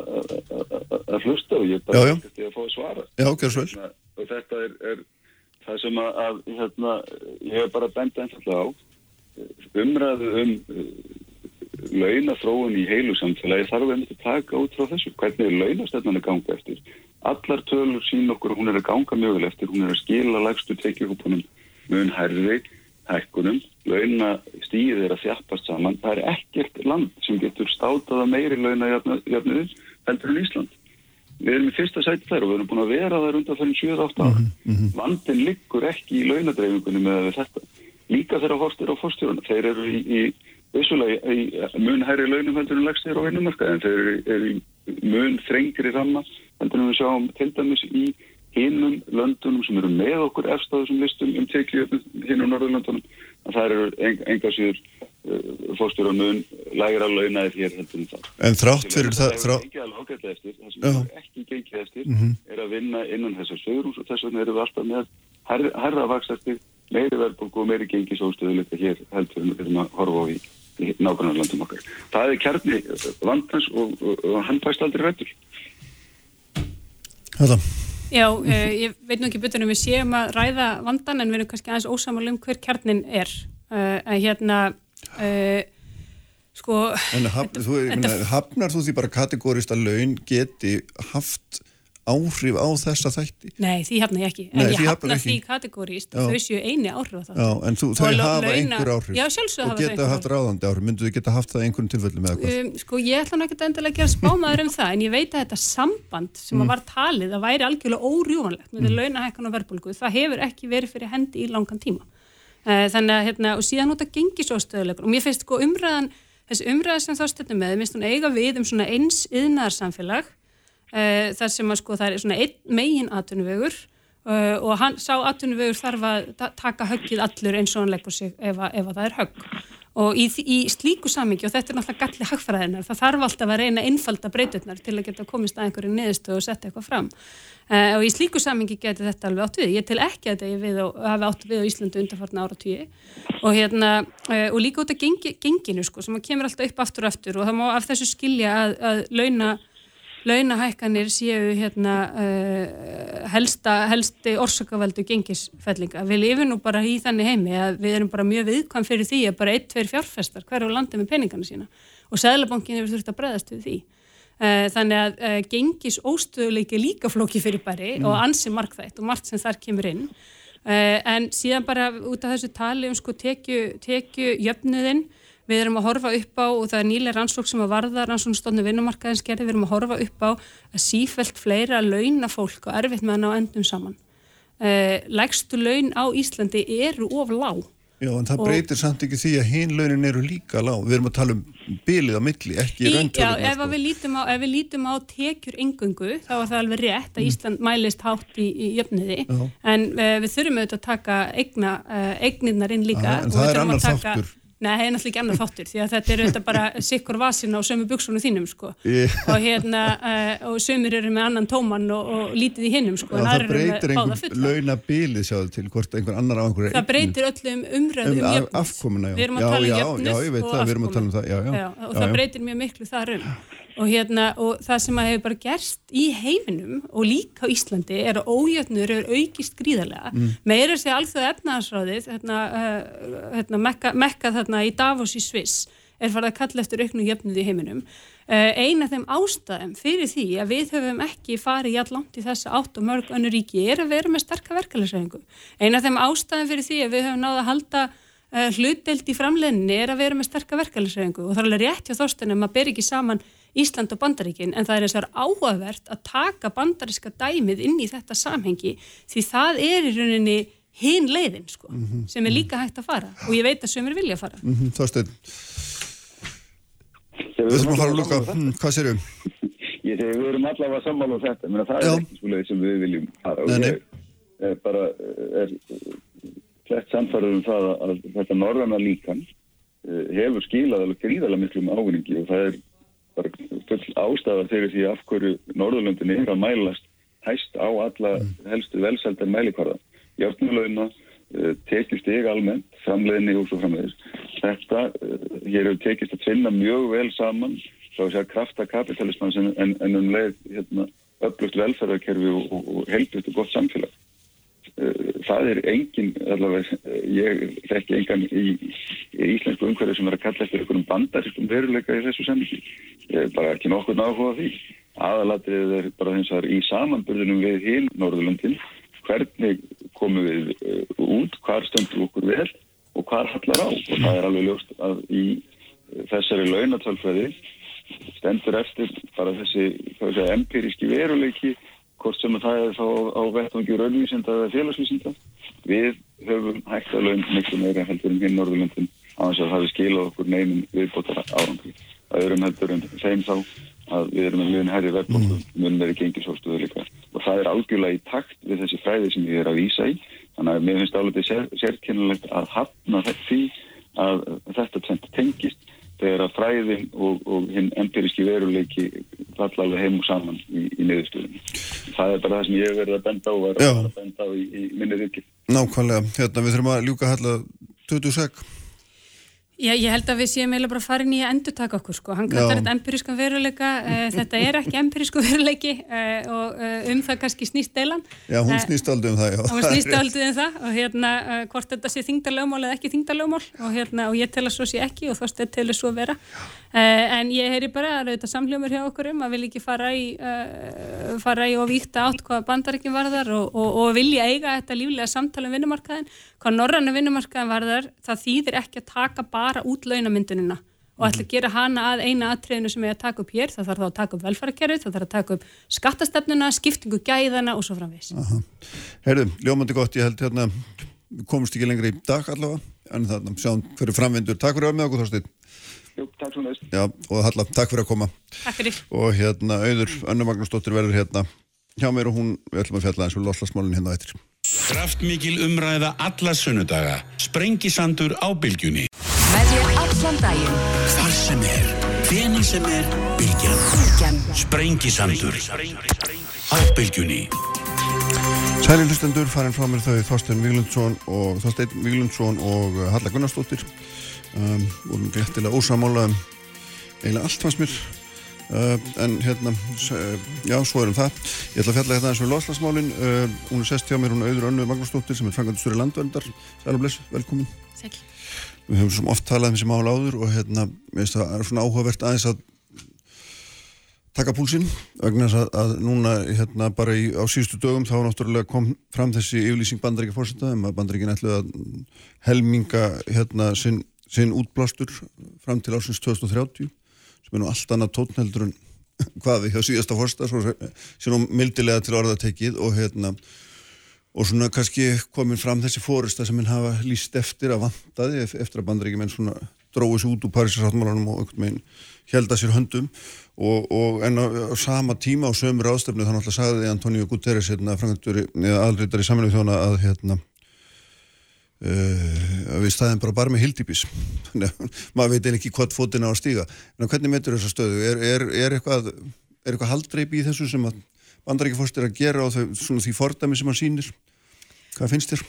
að hlusta og ég er bara ekki að fá að svara. Já, gerð svo vel. Hérna, og þetta er, er það sem að, að, hérna, ég hef bara benda einfallega á umræðu um launathróun í heilu samfélagi þarf við að taka út frá þessu. Hvernig er launastefnan að ganga eftir? Allar tölur sín okkur, hún er að ganga mjög vel eftir, hún er að skila lagstu tekjuhúpunum mun herði hækkunum, launa stíðið er að þjappast saman, það er ekkert land sem getur státað að meiri launa jöfnuðu heldur en Ísland. Við erum í fyrsta sæti þær og við erum búin að vera þær undan fyrir 7-8 ára. Mm -hmm. Vandin liggur ekki í launadreifingunni með þetta. Líka þeirra horstir á fórstjórun. Þeir eru í, í, í mun hærri launum heldur en legstir á vinnumarka en þeir eru, eru í mun þrengri ramma heldur en við sjáum til dæmis í hinnum löndunum sem eru með okkur efstáðu sem listum um tekið hinn á Norðurlöndunum að það eru enga síður uh, fórstur og mun lægra launaðir hér heldur en það. En þrátt fyrir það... Það er ekki alveg ágætlega eftir, það sem er ekki gengið eftir mm -hmm. er að vinna innan þessar sögurús og þess vegna eru við alltaf með herra vaksastir, meiri verðbólku og meiri gengisóstöðuleika hér heldur en við erum að horfa á í, í nákvæmlega landum okkar. Það er kjarni vandans og, og, og hann fæst aldrei rættur. Þetta. Já, uh, ég veit nú ekki betur en við séum að ræða vandan en við erum kannski aðeins ósamal um hver kjarnin er. Uh, að hérna uh, sko En haf, þú, þetta... minna, hafnar þú því bara kategórist að laun geti haft áhrif á þessa þætti? Nei, því hafna ég ekki. En Nei, ég hafna ekki. því að þau séu eini áhrif á það. Já, en þú, þau hafa launa- einhver áhrif Já, og geta haft ráðandi áhrif, myndu þau geta haft það í einhverjum tilfellum eða hvað? Um, sko, ég ætla nú ekkert endilega að gera spámaður um það, en ég veit að þetta samband sem Mm. var talið að væri algjörlega órjúvanlegt með mm. launahækkan og verbulgu, það hefur ekki verið fyrir hendi í langan tíma. Uh, þannig að, hérna, og síðan út að gengi svo stöðulegur. Og sko þessi umræða sem þá stöndum með, minnst hún eiga við um svona eins yðnaðarsamfélag, uh, þar sem að sko það er svona einn megin atvinnuvegur uh, og hann sá atvinnuvegur þarf að ta taka höggið allur eins og hann leggur sig ef, að- ef að það er högg. Og í, í slíku samingi og þetta er náttúrulega galli hagfræðinar, það þarf alltaf að reyna einfalda breyturnar til að geta komist að einhverju neðustu og setja eitthvað fram. Uh, og í slíku samingi getur þetta alveg átt við, ég til ekki að þetta hafi átt við á Íslandu undarfarna ára tíu og hérna uh, og líka út af gengi, genginu sko sem kemur alltaf upp aftur og aftur og það má af þessu skilja að, að launa launahækkanir séu hérna uh, helsta, helsti orsakaveldu gengisfellinga. Við lifum nú bara í þannig heimi að við erum bara mjög viðkvæm fyrir því að bara ein, tveir fjárfestar hverju landi með peningana sína og Sæðlabankin hefur þurft að bregðast við því. Uh, þannig að uh, gengis óstöðuleiki er líka flóki fyrir bæri og ansi markþætt og margt sem þar kemur inn. En síðan bara út af þessu tali um sko tekju, tekju jöfnuðinn Við erum að horfa upp á, og það er nýlega rannsók sem að varða rannsóknstofnu vinnumarkaðins gerði, við erum að horfa upp á að sífælt fleira launa fólk og erfitt með hann á endum saman. Uh, Lægstu laun á Íslandi eru of lág. Já, en það Og- breytir samt ekki því að hinn launin eru líka lág. Við erum að tala um bilið á milli, ekki Í, já, ef, að við lítum á, ef við lítum á tekjur engungu, þá var það alveg rétt að Ísland mælist hátt í, í jöfniði, Mm. Já. en uh, við þurfum auðvitað að taka eigna, uh, eignirnar inn líka. Já, en það er annar þáttur. Nei, það er náttúrulega ekki annar þáttur, því að þetta er auðvitað bara sikkur vasin á sömu buksunum þínum, sko. Ég- og hérna, uh, og sömur eru með annan tóman og, og lítið í hinnum, sko. Já, það breytir báða einhver fulla. launabilið sjáðu til hvort einhver annar á einhverju Það breytir öllum umræðu Um um jöfnuð. afkomuna, já. Við erum að Já, tala um já, ég veit og það, við erum að tala um það, já, já. og það breytir mjög miklu þar um. Og, hérna, og það sem að hefur bara gerst í heiminum og líka á Íslandi er að ójöfnur eru aukist gríðarlega. Mm. Meira sé alþjóða efnahansráðið, hérna, uh, hérna, mekka, mekka þarna í Davos í Sviss, er farið að kalla eftir auknu jöfnuð í heiminum. Uh, eina af þeim ástæðum fyrir því að við höfum ekki farið jætt langt í þessa átt og mörg önnur ríki er að vera með sterka verkefælisræðingu. Eina af þeim ástæðum fyrir því að við höfum náða að halda uh, hlutdelt í framleginni er að vera með sterka verkefælisræðingu og það er alveg rétt hjá þórstunum að bera ekki saman Ísland og Bandaríkin en það er þessar áhugavert að taka bandaríska dæmið inn í þetta samhengi því það er í rauninni hinn leiðin sko, sem er líka hægt að fara og ég veit að sömur vilja fara. Mhm, Þorsteinn, Við við þurfum að fara að sammála um Hm, Hvað sérum? þetta. Ég segi, við erum allavega sammála um þetta, menn það Já. er ekki svo leið sem við viljum fara. Nei, Og nei. ég er bara, er flett samfærður um það að, að þetta norðana líkan eh, hefur skilað alveg gríðarlega miklum ávinningi og það er full ástæða fyrir því af hverju Norðurlöndin er að mælast hæst á alla helstu velsældar mælikvarða. Járnulögna, tekist ég almennt, framleiðinni og svo framleiðis. Þetta, eh, hér hefur tekist að finna mjög vel saman, svo að segja krafta kapitalismans en, en, um leið hérna, öflugt velferðarkerfi og, og, og heilbjörnt og gott samfélag. Eh, Það er engin, allavega, eh, ég þekki engan í, í íslensku umhverju sem er að kalla eftir einhverjum bandariskum veruleika í þessu er bara ekki nokkur náhuga því. Aðalatrið er bara þess að í samanburðunum við hinn Norðurlöndin, hvernig komum við uh, út, hvar stöndum okkur vel og hvar hallar á. Og það er alveg ljóst að í þessari launatölfræði stendur eftir bara þessi segja, empiríski veruleiki hvort sem að það er þá á vettvangi raunvísinda eða félagsvísinda. Við höfum hægt að laun miklu meira heldur en hinn Norðurlöndin á þess að það hafi skilað okkur neinum viðbótar árangri. Það erum heldur en þeim þá að við erum með mjög herri verðbóku, mun verið gengisóstuðu líka. Og það er algjörlega í takt við þessi fræði sem ég er að vísa í. Þannig að mér finnst álítið sér, sérkennilegt að hafna því að þetta tengist þegar að fræðin og, og hinn empiríski veruleiki falla alveg heim og saman í, í niðurstöðunum. Það er bara það sem ég hef verið að benda á og er Já. að benda á í, í minni ríki. Nákvæmlega, hérna við þurfum að ljúka halla 20 sek. Já, ég held að við séum eiginlega bara farin í að endur taka okkur sko. Hann kallar þetta empirískan veruleika, uh, þetta er ekki empirísku veruleiki uh, og uh, um það kannski snýst deilan. Já, hún snýst aldrei um það, já. hún snýst aldrei um það og hérna hvort þetta sé þingdarlögmál eða ekki þingdarlögmál og hérna og ég tel að svo sé ekki og þóst telur svo vera en ég heyri bara að þetta samhljómur hjá okkur um að vilja ekki fara í fara í og víkta átt hvað bandarækjum varðar og, og, og vilja eiga þetta líflega samtala um vinnumarkaðin hvað norrannu vinnumarkaðin varðar það þýðir ekki að taka bara út launamyndunina og ætla að gera hana að eina atriðinu sem er að taka upp hér, það þarf þá að taka upp velfærakerfið, það þarf að taka upp skattastefnuna, skiptingu gæðana og svo framvís. Aha. Heyrðu, ljómandi gott, ég held hérna, við komumst ekki lengra í dag allavega, en þarna sjáum hverju framvindur. Takk fyrir að vera með okkur, Þorsteinn. Jú, takk svo næst. Já, og Halla, takk fyrir að koma. Takk fyrir. Og hérna, auður, Önnu Magnúsdóttir verður hérna hjá mér og hún, við ætlum að fjalla eins og loslasmálinn hérna á eittir. Kraftmikil umræða alla sunnudaga. Sprengisandur á bylgjunni. Með þér allan daginn. Hvar sem er, hveni sem er, bylgjan. Bylgjan. Sprengisandur á bylgjunni. Sæli hlustendur, farin frá mér þau Þorstein Víglundsson og Þorstein Víglundsson og uh, Halla Gunnarsdóttir um, vorum glettilega ósamála um eiginlega allt fannst mér uh, en hérna uh, já, svo erum það ég ætla að fjalla hérna eins og loslasmálin uh, hún er sest hjá mér, hún er auður önnu Magnúsdóttir sem er frangandistur í landverndar Sæla bless, velkomin Sæl. Við höfum svo oft talað um þessi mál áður og hérna, mér finnst það er svona áhugavert aðeins að taka púlsinn vegna þess að, að núna hérna bara í, á síðustu dögum þá náttúrulega kom fram þessi yfirlýsing bandaríkja fórseta um að bandaríkin ætluð að helminga hérna sinn, sinn útblástur fram til ásins 2030 sem er nú allt annað tónheldur en hvað við hjá síðasta svo sé nú mildilega til orða tekið og hérna og svona kannski komin fram þessi fórista sem minn hafa líst eftir að vantaði ef- eftir að bandaríkjum enn svona dróðu sig út úr Parísarsáttmálanum og einhvern veginn held að sér höndum. Og, og en á, á sama tíma á sömur ástefnu þannig að sagði Antonio Guterres hérna, aðriðar í saminu þjóna að hérna uh, við staðum bara bara með að maður veit ekki hvort fótina á að stíga. En hvernig metur þessa stöðu? Er, er, er eitthvað eitthvað haldreipi í þessu sem að bandaríkjafórst er að gera og þau, svona því fordæmi sem hann sýnir hvað finnst þér?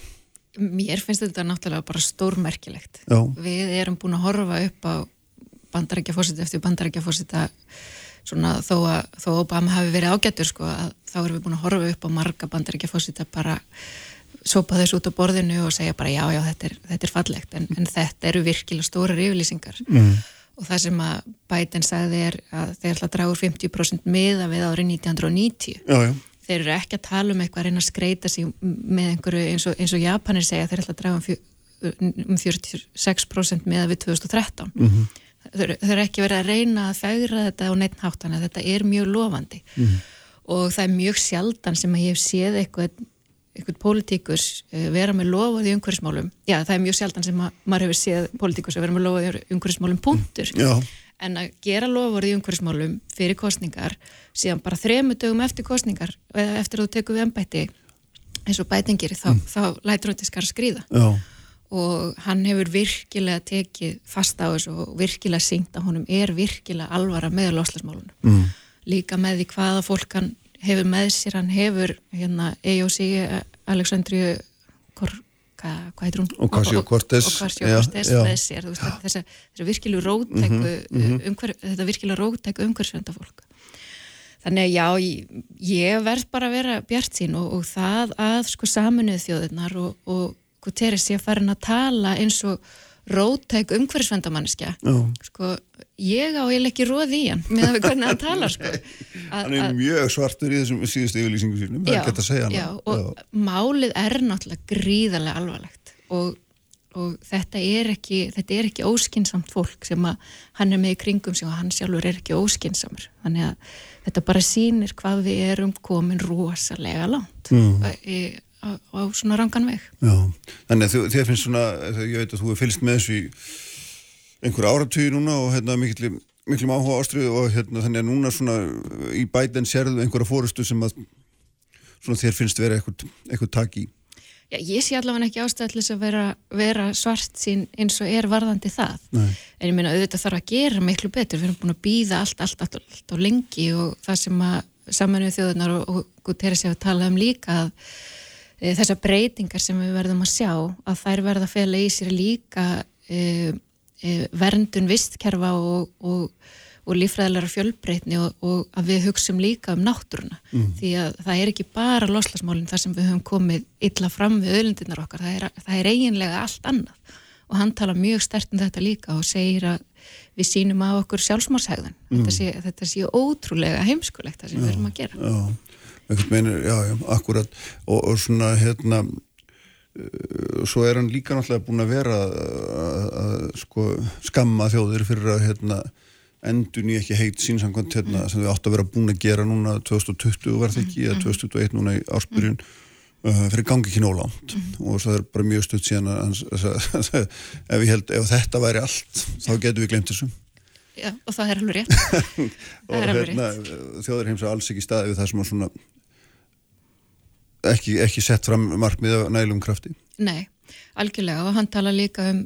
Mér finnst þetta náttúrulega bara stórmerkilegt. Já. Við erum búin að horfa upp á bandarækja fórseta eftir bandarækja fórseta svona þó að þó Obama hafi verið ágættur sko að þá erum við búin að horfa upp á marga bandarækja fórseta bara sopa þessu út á borðinu og segja bara já já þetta er, þetta er fallegt en, en þetta eru virkilega stórar yfirlýsingar mm. og það sem að Biden sagði er að þeir ætla að draga úr 50% miða við árið 1990 Já, já, þeir eru ekki að tala um eitthvað að reyna að skreita sig með einhverju eins og, eins og Japanir segja þeir ætla að draga um, fjö, um 46% með við 2013 þeir, þeir eru ekki verið að reyna að fægra þetta á neitt háttana þetta er mjög lofandi. Og það er mjög sjaldan sem að ég hef séð eitthvað eitthvað pólitíkus eh, vera með lofað í umhverfismálum. Já það er mjög sjaldan sem að maður hefur séð pólitíkus að vera með lofað í umhverfismálum punktur. Já, en að gera lofur í umhverfismálum fyrir kostningar, síðan bara þremu dögum eftir kostningar, eða eftir að þú tekur við embætti eins og bætingir þá, þá lætur hann til skar skrýða og hann hefur virkilega tekið fast á þessu og virkilega syngt að honum er virkilega alvara með loslasmálunum mm. líka með því hvaða fólk hann hefur með sér, hann hefur hérna EOC, Aleksandriu Kor, hvað, hvað heitir hún? Ocasio-Cortez. Ocasio-Cortez Já, já. með sér, þú veist, þessa, þessa virkilega róttæku umhver, þetta virkilega róttæku umhverfisvenda fólk þannig að já, ég, ég verð bara að vera bjart sín og, og það að sko saminuð þjóðirnar og, og Guterres sé að fara að tala eins og róttæk umhverfisvendamanniska já. sko, ég á eiginlega ekki róð í hann með hvernig hann talar sko. Hann er mjög svartur í þessum síðustu yfirlýsingu sínum, það er gett að segja hann. já, og málið er náttúrulega gríðarlega alvarlegt og, og þetta er ekki ekki óskinsamt fólk sem að hann er með í kringum sem hann sjálfur er ekki óskinsamur þannig að þetta bara sýnir hvað við erum komin rosalega langt mm. Á, á svona rangan veg Já, þannig að þér finnst svona, ég veit að þú er fylgst með þessu í einhver áratíu núna og hérna miklu, miklu áhuga ástriðu og hérna þannig að núna svona í bæten sérðu einhverja fórustu sem að svona þér finnst vera eitthvað, eitthvað tak í. Já, ég sé allavega ekki ástæð til þess að vera, vera svart sín eins og er varðandi það. Nei. En ég meina auðvitað þarf að gera miklu betur. Við erum búin að býða allt, allt, allt, allt á lengi og það sem að samanuð þjóðunar og, og Guterres hefur talað um líka að þessar breytingar sem við verðum að sjá að þær verða að fela í sér líka e, e, verndun vistkerfa og, og, og lífræðilega fjölbreytni og, og að við hugsum líka um náttúruna. Mm. því að það er ekki bara loslasmálinn þar sem við höfum komið illa fram við öðlindinnar okkar, það er, það er eiginlega allt annað. Og hann tala mjög stert um þetta líka og segir að við sínum á okkur sjálfsmórshægðan mm. þetta, þetta sé ótrúlega heimskulegt það sem já, við erum að gera. Já, meinir, já, já, akkurat. Og, og svona hérna uh, svo er hann líka náttúrulega búin að vera að sko, skamma þjóðir fyrir að hérna, endur nýja ekki heit sínsangvönd hérna, sem við átt að vera búin að gera núna 2020 var það ekki, eða 2021 mm. núna í ársbyrjun uh, fyrir gangi ekki nólánt mm og það er bara mjög stutt síðan að ef, held, ef þetta væri allt þá getur við glemt þessu. Já, og það er alveg rétt. Og hérna, þjóður heims að alls ekki staði við það sem að svona ekki, ekki sett fram markmið af nælum krafti? Nei, algjörlega. Og hann tala líka um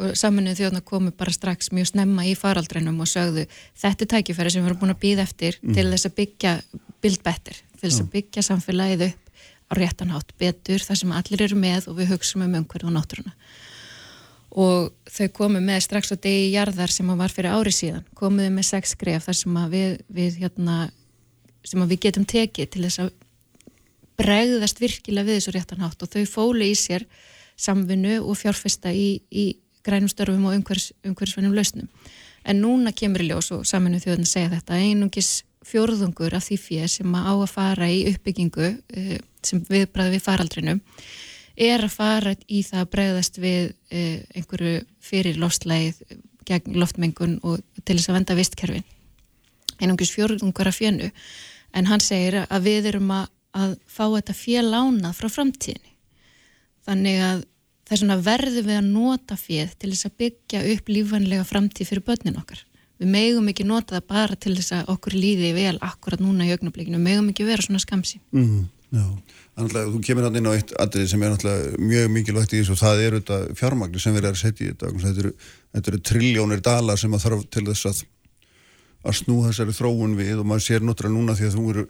sko, saminuð þjóðna komu bara strax mjög snemma í faraldreinum og sögðu þetta er tækifæri sem við erum búin að býða eftir mm. til þess að byggja build better, til þess að byggja samfélagið upp á réttanhátt betur þar sem allir eru með og við hugsaum um umhverju og náttúruna. Og þau komu með strax á degi jarðar sem var fyrir ári síðan komuðu með sex skref þar sem við, við hérna, sem við getum tekið til þess að bregðast virkilega við þessu réttanhátt og þau fólu í sér samvinnu og fjárfesta í, í grænum störfum og umhverjusvennum lausnum. En núna kemur í ljós og saminu þjóðin segja þetta einungis fjórðungur af því fyrir sem á að fara í uppbyggingu eh, sem viðbræði við faraldrinum er að fara í það að bregðast við eh, einhverju fyrir lofslæð gegn loftmengun og til þess að venda vistkerfin. Einungis fjórðungur af fjönu en hann segir að við erum að, að fá þetta fél lánað frá framtíðinni. Þannig að þess vegna verðum við að nota fél til þess að byggja upp lífanlega framtíð fyrir börnin okkar. Við megum ekki nota það bara til þess að okkur líði vel akkurat núna í augnablikinu, við megum ekki vera svona skamsi mm, Já, að þú kemur hann inn á eitt aðrið sem er náttúrulega mjög mikilvægt í þessu og það eru þetta fjármagnir sem við erum að setja í þetta þetta eru, eru triljónir dala sem að þarf til þess að að snú þessari þróun við og maður sér náttúrulega núna því að þú eru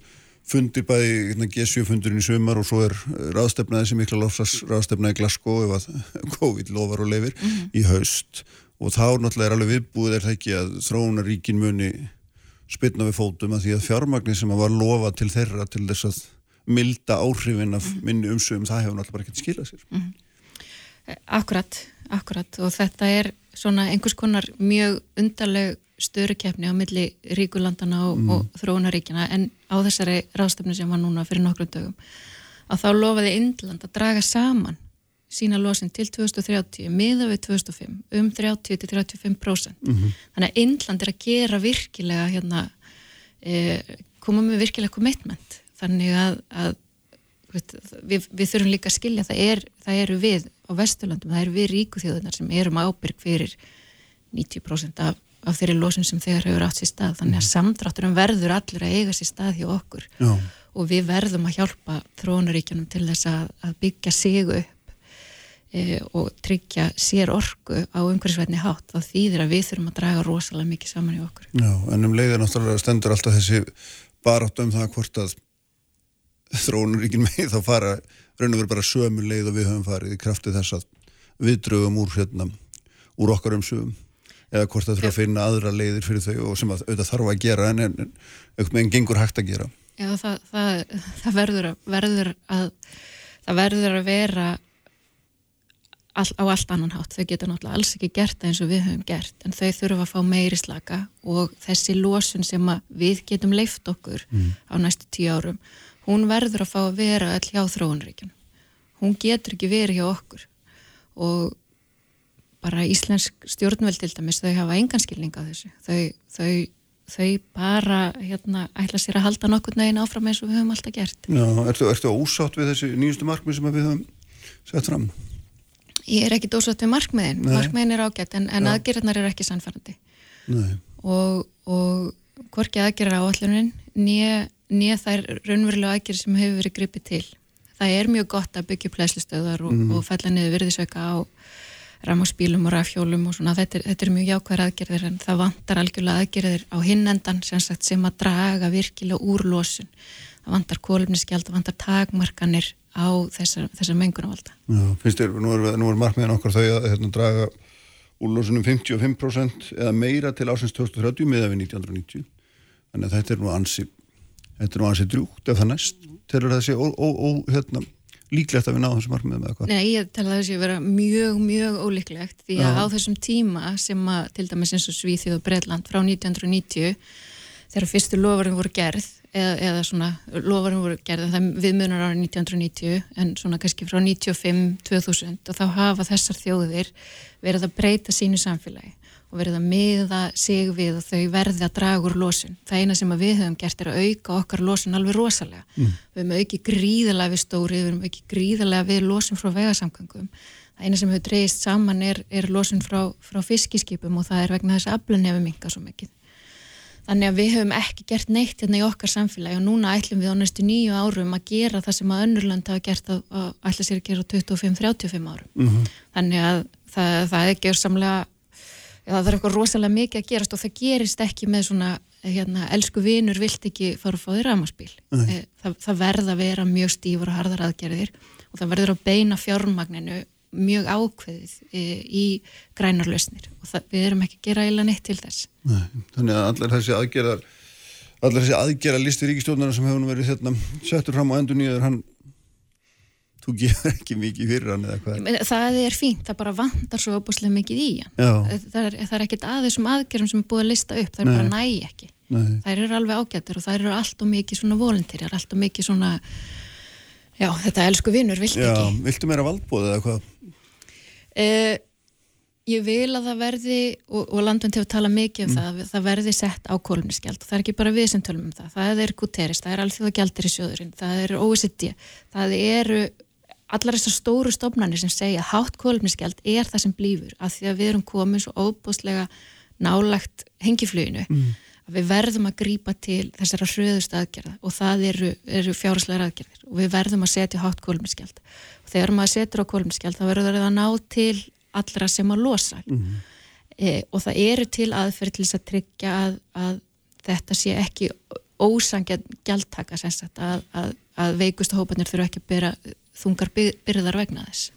fundir bæði hérna, G7 fundurinn í sumar og svo er ráðstefnaði sem mikla lofsas ráðstefnaði Glasgow ef að COVID lofar og lefir mm -hmm. í haust og þá náttúrulega er alveg viðbúið er það ekki að þróunaríkin muni spilna við fótum að því að fjármagnir sem að var lofa til þeirra til þess að milda áhrifin af mhm. minni umsögum það hefur náttúrulega bara ekkert skilað sér mm -hmm. Akkurat, akkurat og þetta er svona einhvers konar mjög undarleg störukeppni á milli ríkulandana og, mm. og þróunaríkina en á þessari ráðstöfni sem var núna fyrir nokkrum dögum að þá lofaði Indland að draga saman sína losin til 2030 miða við 2005 um 30-35% mm -hmm. þannig að Indland er að gera virkilega hérna, e, koma með virkilega commitment þannig að, að við, við þurfum líka að skilja það, er, það eru við á Vesturlandum, það eru við ríkuþjóðunar sem erum ábyrg fyrir 90% af, af þeirri losin sem þegar hefur átt sér stað, þannig að mhm. samdrátturum verður allir að eiga sér stað hjá okkur Já. og við verðum að hjálpa þróunaríkjunum til þess að, að byggja sig upp e, og tryggja sér orgu á umhverfisveitni hátt þá þýðir að við þurfum að draga rosalega mikið saman í okkur. Já, en um leiðin náttúrulega stendur alltaf þessi barátt um það hvort að þróunaríkin með þá fara raun og veru bara sömu leið og við höfum farið í krafti þess að við drögum úr hérna, úr eða hvort það þurfa að finna aðra leiðir fyrir þau og sem að auðvitað þarf að gera en einhvern veginn gengur hægt að gera. Já, það, það, það verður, verður að það verður að vera all, á allt annan hátt. Þau geta náttúrulega alls ekki gert eins og við höfum gert en þau þurfa að fá meiri slaka og þessi losun sem við getum leift okkur mm. á næstu tíu árum hún verður að fá að vera all hjá þróunríkjum. Hún getur ekki verið hjá okkur og bara íslensk stjórnveld til dæmis, þau hafa enganskilning á þessu. Þau, þau, þau bara hérna, ætla sér að halda nokkur neginn áfram eins og við höfum alltaf gert. Já, ertu, ertu ósátt við þessi nýjustu markmið sem við höfum sett fram? Ég er ekki dósvægt við markmiðin, Nei. markmiðin er ágætt en, en aðgerðnar er ekki sannfærandi og, og hvorki aðgerðar á allunin nýja þær raunverulega aðgerð sem hefur verið gripið til. Það er mjög gott að byggja plæslustöðar og, mm. og fella niður virðisauka á rammarspílum og rafjólum og svona, þetta er, þetta er mjög jákvæðar aðgerðir en það vantar algjörlega aðgerðir á hinnendan sem, sem að draga virkilega úr losun. Það vantar kólumniskjald, það vantar takmarkanir á þessar, þessar mengunavalda. Já, finnst þér, nú er, er markmiðin okkar þau að hérna, draga úr losunum 55% eða meira til ásins 2030 meða við 1990 þannig að þetta er nú ansi þetta er nú ansi drjúkt ef það næst telur það sé ó, ó, ó, hérna, líklegt að við náðum þessu markmiðum eða hvað Nei, ég að það sé að vera mjög, mjög ólíklegt því að Já. á þessum tíma sem að til dæmis eins og Svíþjóð og Breitland frá 1990 þegar fyrstu lofarum voru gerð eða, eða svona lofarum voru gerð en það viðmunar ára 1990 en svona kannski frá 95-2000 og þá hafa þessar þjóðir verið að breyta sínu samfélagi og verið að miða sig við og þau verði að draga úr losun. Það eina sem við höfum gert er að auka okkar losun alveg rosalega. Mm. Við höfum auki gríðalega við stóri, við höfum auki gríðalega við losun frá vegasamgöngum. Það eina sem hefur dreist saman er, er losun frá, frá fiskiskipum og það er vegna þess að aflun hefur minkað svo mikið. Þannig að við höfum ekki gert neitt hérna í okkar samfélagi og núna ætlum við á næstu nýju árum að gera það sem að önnurland hafa gert að, að ætla sér að gera á 25-35 árum. Mhm. Þannig að það, það er gjörsamlega Já, það er eitthvað rosalega mikið að gerast og það gerist ekki með svona, hérna, elsku vinur vilt ekki fara að fá þér ramaspíl. Það, það verða að vera mjög stífur og harðar aðgerðir og það verður að beina fjármagninu mjög ákveðið e, í grænarlausnir og það, við erum ekki að gera eila neitt til þess. Nei, þannig að allir þessi aðgerðar allir þessi aðgerðar listi ríkistjóðnarna sem hefur verið hérna, settur fram á endur nýður hann þú gefur ekki mikið fyrir hann eða hvað Það er fínt, það bara vantar svo opuslega mikið í hann. Það er, það er ekkit að þessum aðgerðum sem er búið að lista upp, það er Nei. bara næ ekki. Nei. þær eru alveg ágættir og þær eru allt og mikið svona volunteer, allt og mikið svona já, þetta elsku vinnur vilt ekki viltu meira valdbóð eða hvað uh, ég vil að það verði og, og landvend hefur talað mikið um það að það verði sett á kólumnisgjald og það er ekki bara við sem tölum um það, það er Guterres það er allar þessar stóru stofnarnir sem segja hátt kólumnisgjald er það sem blífur af því að við erum komin svo óbúslega nálagt hengifluginu að við verðum að grípa til þessara hröðust aðgerða og það eru, eru fjárháslegar aðgerðir og við verðum að setja hátt kólumnisgjald og þegar maður setur á kólumnisgjald þá verður það að ná til allra sem að losa. E, og það eru til aðferð til þess að tryggja að, að þetta sé ekki ósangja gjaldtaka að, að, að veikustu hópanir þurfa ekki að byrja þungar byr- byrðar vegna þess.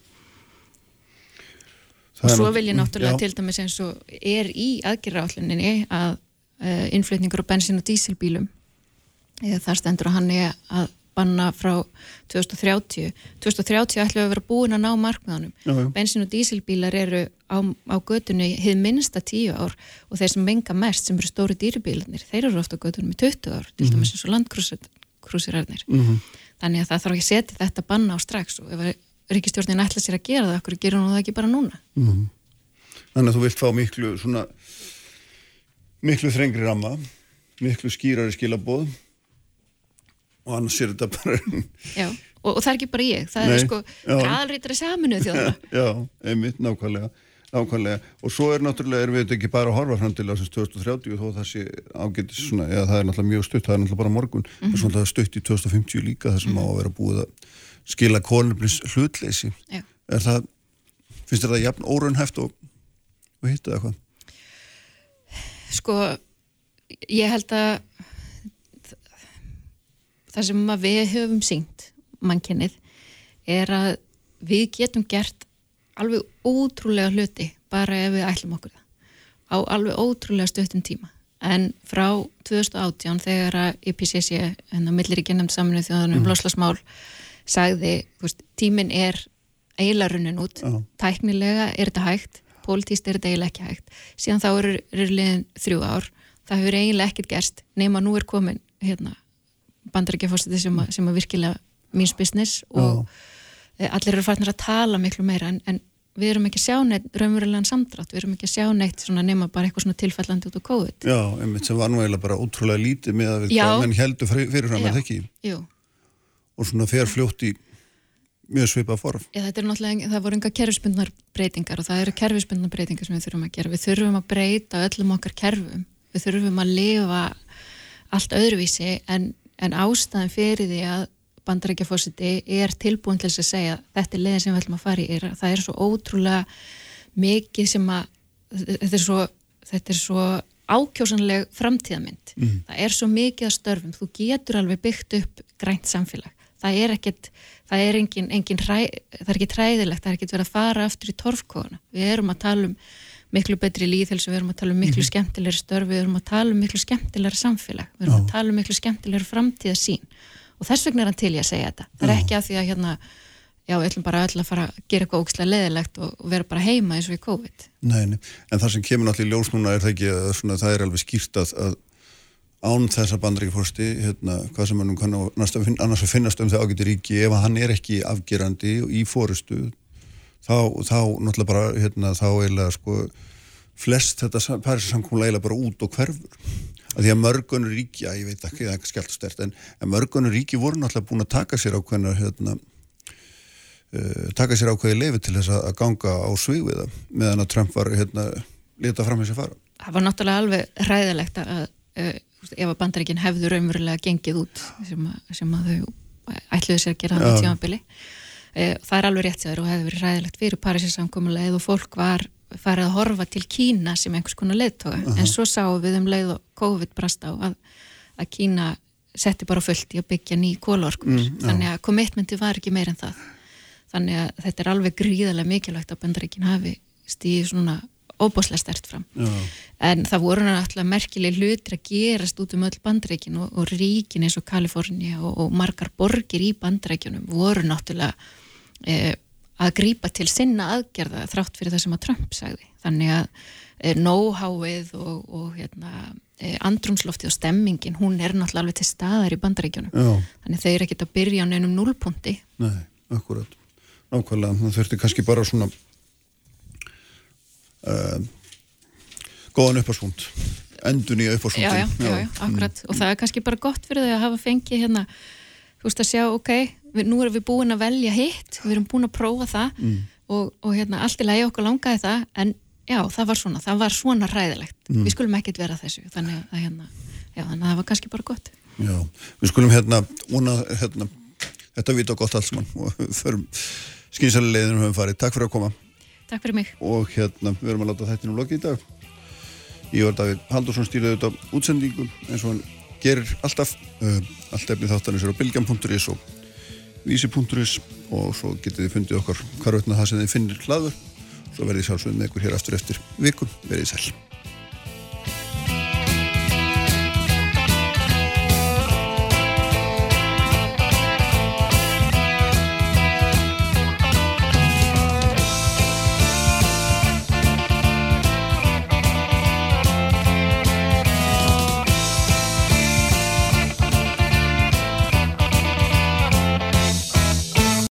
Og svo vil ég náttúrulega Já. til dæmis eins og er í aðgerraálluninni að uh, innflutningur á bensin og dísilbílum eða þar stendur að hann er að banna frá 2030 2030 ætlum við að vera búin að ná markmiðanum bensin og dísilbílar eru á, á götunni hið minnsta 10 ár og þeir sem menga mest sem eru stóri dýrubílarnir þeir eru ofta á götunum í 20 ár til dæmis eins og landkrúsirarnir Mhm. Þannig að það þarf ekki að setja þetta banna á strax og ef ríkistjórnin ætla sér að gera það okkur gerir hún það ekki bara núna Þannig að þú vilt fá miklu svona miklu þrengri ramma miklu skýrari skilabóð og annars er þetta bara Já, og, og það er ekki bara ég, það Nei, er sko já. aðalrítari saminuð þjóðana. Já, einmitt, nákvæmlega nákvæmlega, og svo er náttúrulega erum við þetta ekki bara að horfa fram til ásins 2030 þó það sé ágætis svona, eða það er náttúrulega mjög stutt, það er náttúrulega bara morgun Mhm. það er svona stutt í 2050 líka það sem á að vera búið að skila konumlins hlutleysi Já. er það, finnst það jafn óraunhæft og, og hitta það hvað? Sko, ég held að það sem við höfum syngt, mannkynnið, er að við getum gert alveg ótrúlega hluti bara ef við ætlum okkur það. Á alveg ótrúlega stöttum tíma. En frá 2018 þegar að IPCC, en að millir ekki nefnd saminuð þjóðanum um loslasmál sagði, veist, tíminn er eiginlega runnin út, Já. tæknilega er þetta hægt, pólitíst er þetta eiginlega ekki hægt, síðan þá eru, eru liðin þrjú ár, það hefur eiginlega ekkert gerst nema nú er komin hérna, bandarækjafósiti sem, að- sem að virkilega means business og e, allir eru farnir að tala miklu meira en, en við erum ekki að sjá neitt raunverulegan samdrátt, við erum ekki að sjá neitt nema bara eitthvað svona tilfellandi út á COVID. Já, einmitt sem var nú eiginlega bara ótrúlega lítið með að við menn heldur fyrirfram að ekki? Jú, og svona fer fljótt í mjög svipað form. Já, þetta er náttúrulega, það voru enga kerfisbundnar breytingar og það eru kerfisbundnar breytingar sem við þurfum að gera. Við þurfum að breyta öllum okkar kerfum. Við þurfum að lifa allt öðruvísi en, en ástæðan fyrir því að bandarækjafósiti er tilbúin til þess að segja þetta er leiðin sem við ætlum að fara í. Er, að það er svo ótrúlega mikið sem að þetta er svo, þetta er svo ákjósanleg framtíðamynd. Það er svo mikið að störfum. Þú getur alveg byggt upp grænt samfélag. Það er ekkert, það er engin, engin hræ, það er ekki træðilegt, það er ekkert verið að fara aftur í torfkóðuna. Við erum að tala um miklu betri líðhelsu, við erum að tala um miklu skemmtilegri störf, við erum að tala um miklu skemmtilegri samfélag, við erum Já. að tala um miklu skemmtilegri framtíðasín og þess vegna er hann til í að segja þetta. Það er ekki að því að hérna, já, við ætlum bara öll að fara að gera eitthvað ógislega leðilegt og, og vera bara heima eins og í COVID. Nei, nei, en það sem kemur náttúrulega í ljós núna er það ekki að svona, það er alveg skýrt að, að án þessa bandaríkforsti, hérna, hvað sem hann kann á næsta finn, annars að finnast um það ágæti ríki, ef hann er ekki afgerandi í fórustu, þá, þá náttúrulega bara, hérna, þá eiginlega sko, flest þetta Parísasamkúmulega eiginlega bara út og hverfur. Að því að mörgunur ríki, að ég veit ekki, það er ekki skellt stert, en, mörgunur ríki voru náttúrulega búin að taka sér ákveðna, hérna, uh, taka sér ákveði leifi til þess að ganga á svig við það meðan að Trump var hérna leta fram þessi fara. Það var náttúrulega alveg ræðilegt að uh, ef að bandaríkin hefðu raunverulega gengið út sem að, sem að þau ætluðu sér að gera Já. í tímabili. Uh, það er alveg rétt sér og hefði verið ræðilegt fyrir Parísinsamkomuleið og fólk var farið að horfa til Kína sem einhvers konar leiðtoga. En svo sáum við um leið og COVID brast á að, að Kína setti bara fullt í að byggja ný kólorkur Mm, þannig að commitmenti var ekki meir en það. Þannig að þetta er alveg gríðarlega mikilvægt að bandaríkin hafi stíði svona óbúslega stert fram. Já, en það voru náttúrulega merkileg hlutir að gerast út um öll bandreikin og, og ríkin eins og Kalifornia og, og margar borgir í bandreikinum voru náttúrulega e, að grípa til sinna aðgerða þrátt fyrir það sem að Trump sagði. Þannig að e, know-howið og, og hérna, e, andrumsloftið og stemmingin, hún er náttúrulega alveg til staðar í bandreikinum já, þannig þeir ekkert að byrja á neinum núlpunti nei, akkurat. Nákvæmlega, það þurfti kannski bara svona uh, góðan uppásvund, endun í uppásvundin. já, já, já, já, akkurat. Og það er kannski bara gott fyrir þau að hafa fengið hérna, þú veist að sjá, ok við, nú erum við búin að velja hitt við erum búin að prófa það Mm. og, og hérna, allt í lagi okkur langaði það en já, það var svona, það var svona ræðilegt Mm. við skulum ekkert vera þessu þannig að, hérna, já, þannig að það var kannski bara gott Já, við skulum hérna, vona, hérna þetta vita gott alls mann og förum skynsalega leiðinu höfum farið. Takk fyrir að koma Takk fyrir mig og hérna, við erum að láta þættinu lokið í dag. Ég var Davíð Haldursson stýrði auðvitað útsendingu eins og hann gerir alltaf uh, allt efni þáttanins er á bilgjan.is og vísi.is og svo getið þið fundið okkar hvar veitna það sem þið finnir hlaður. Svo verðið sjálfsögum með ykkur hér aftur eftir vikum, verðið sæl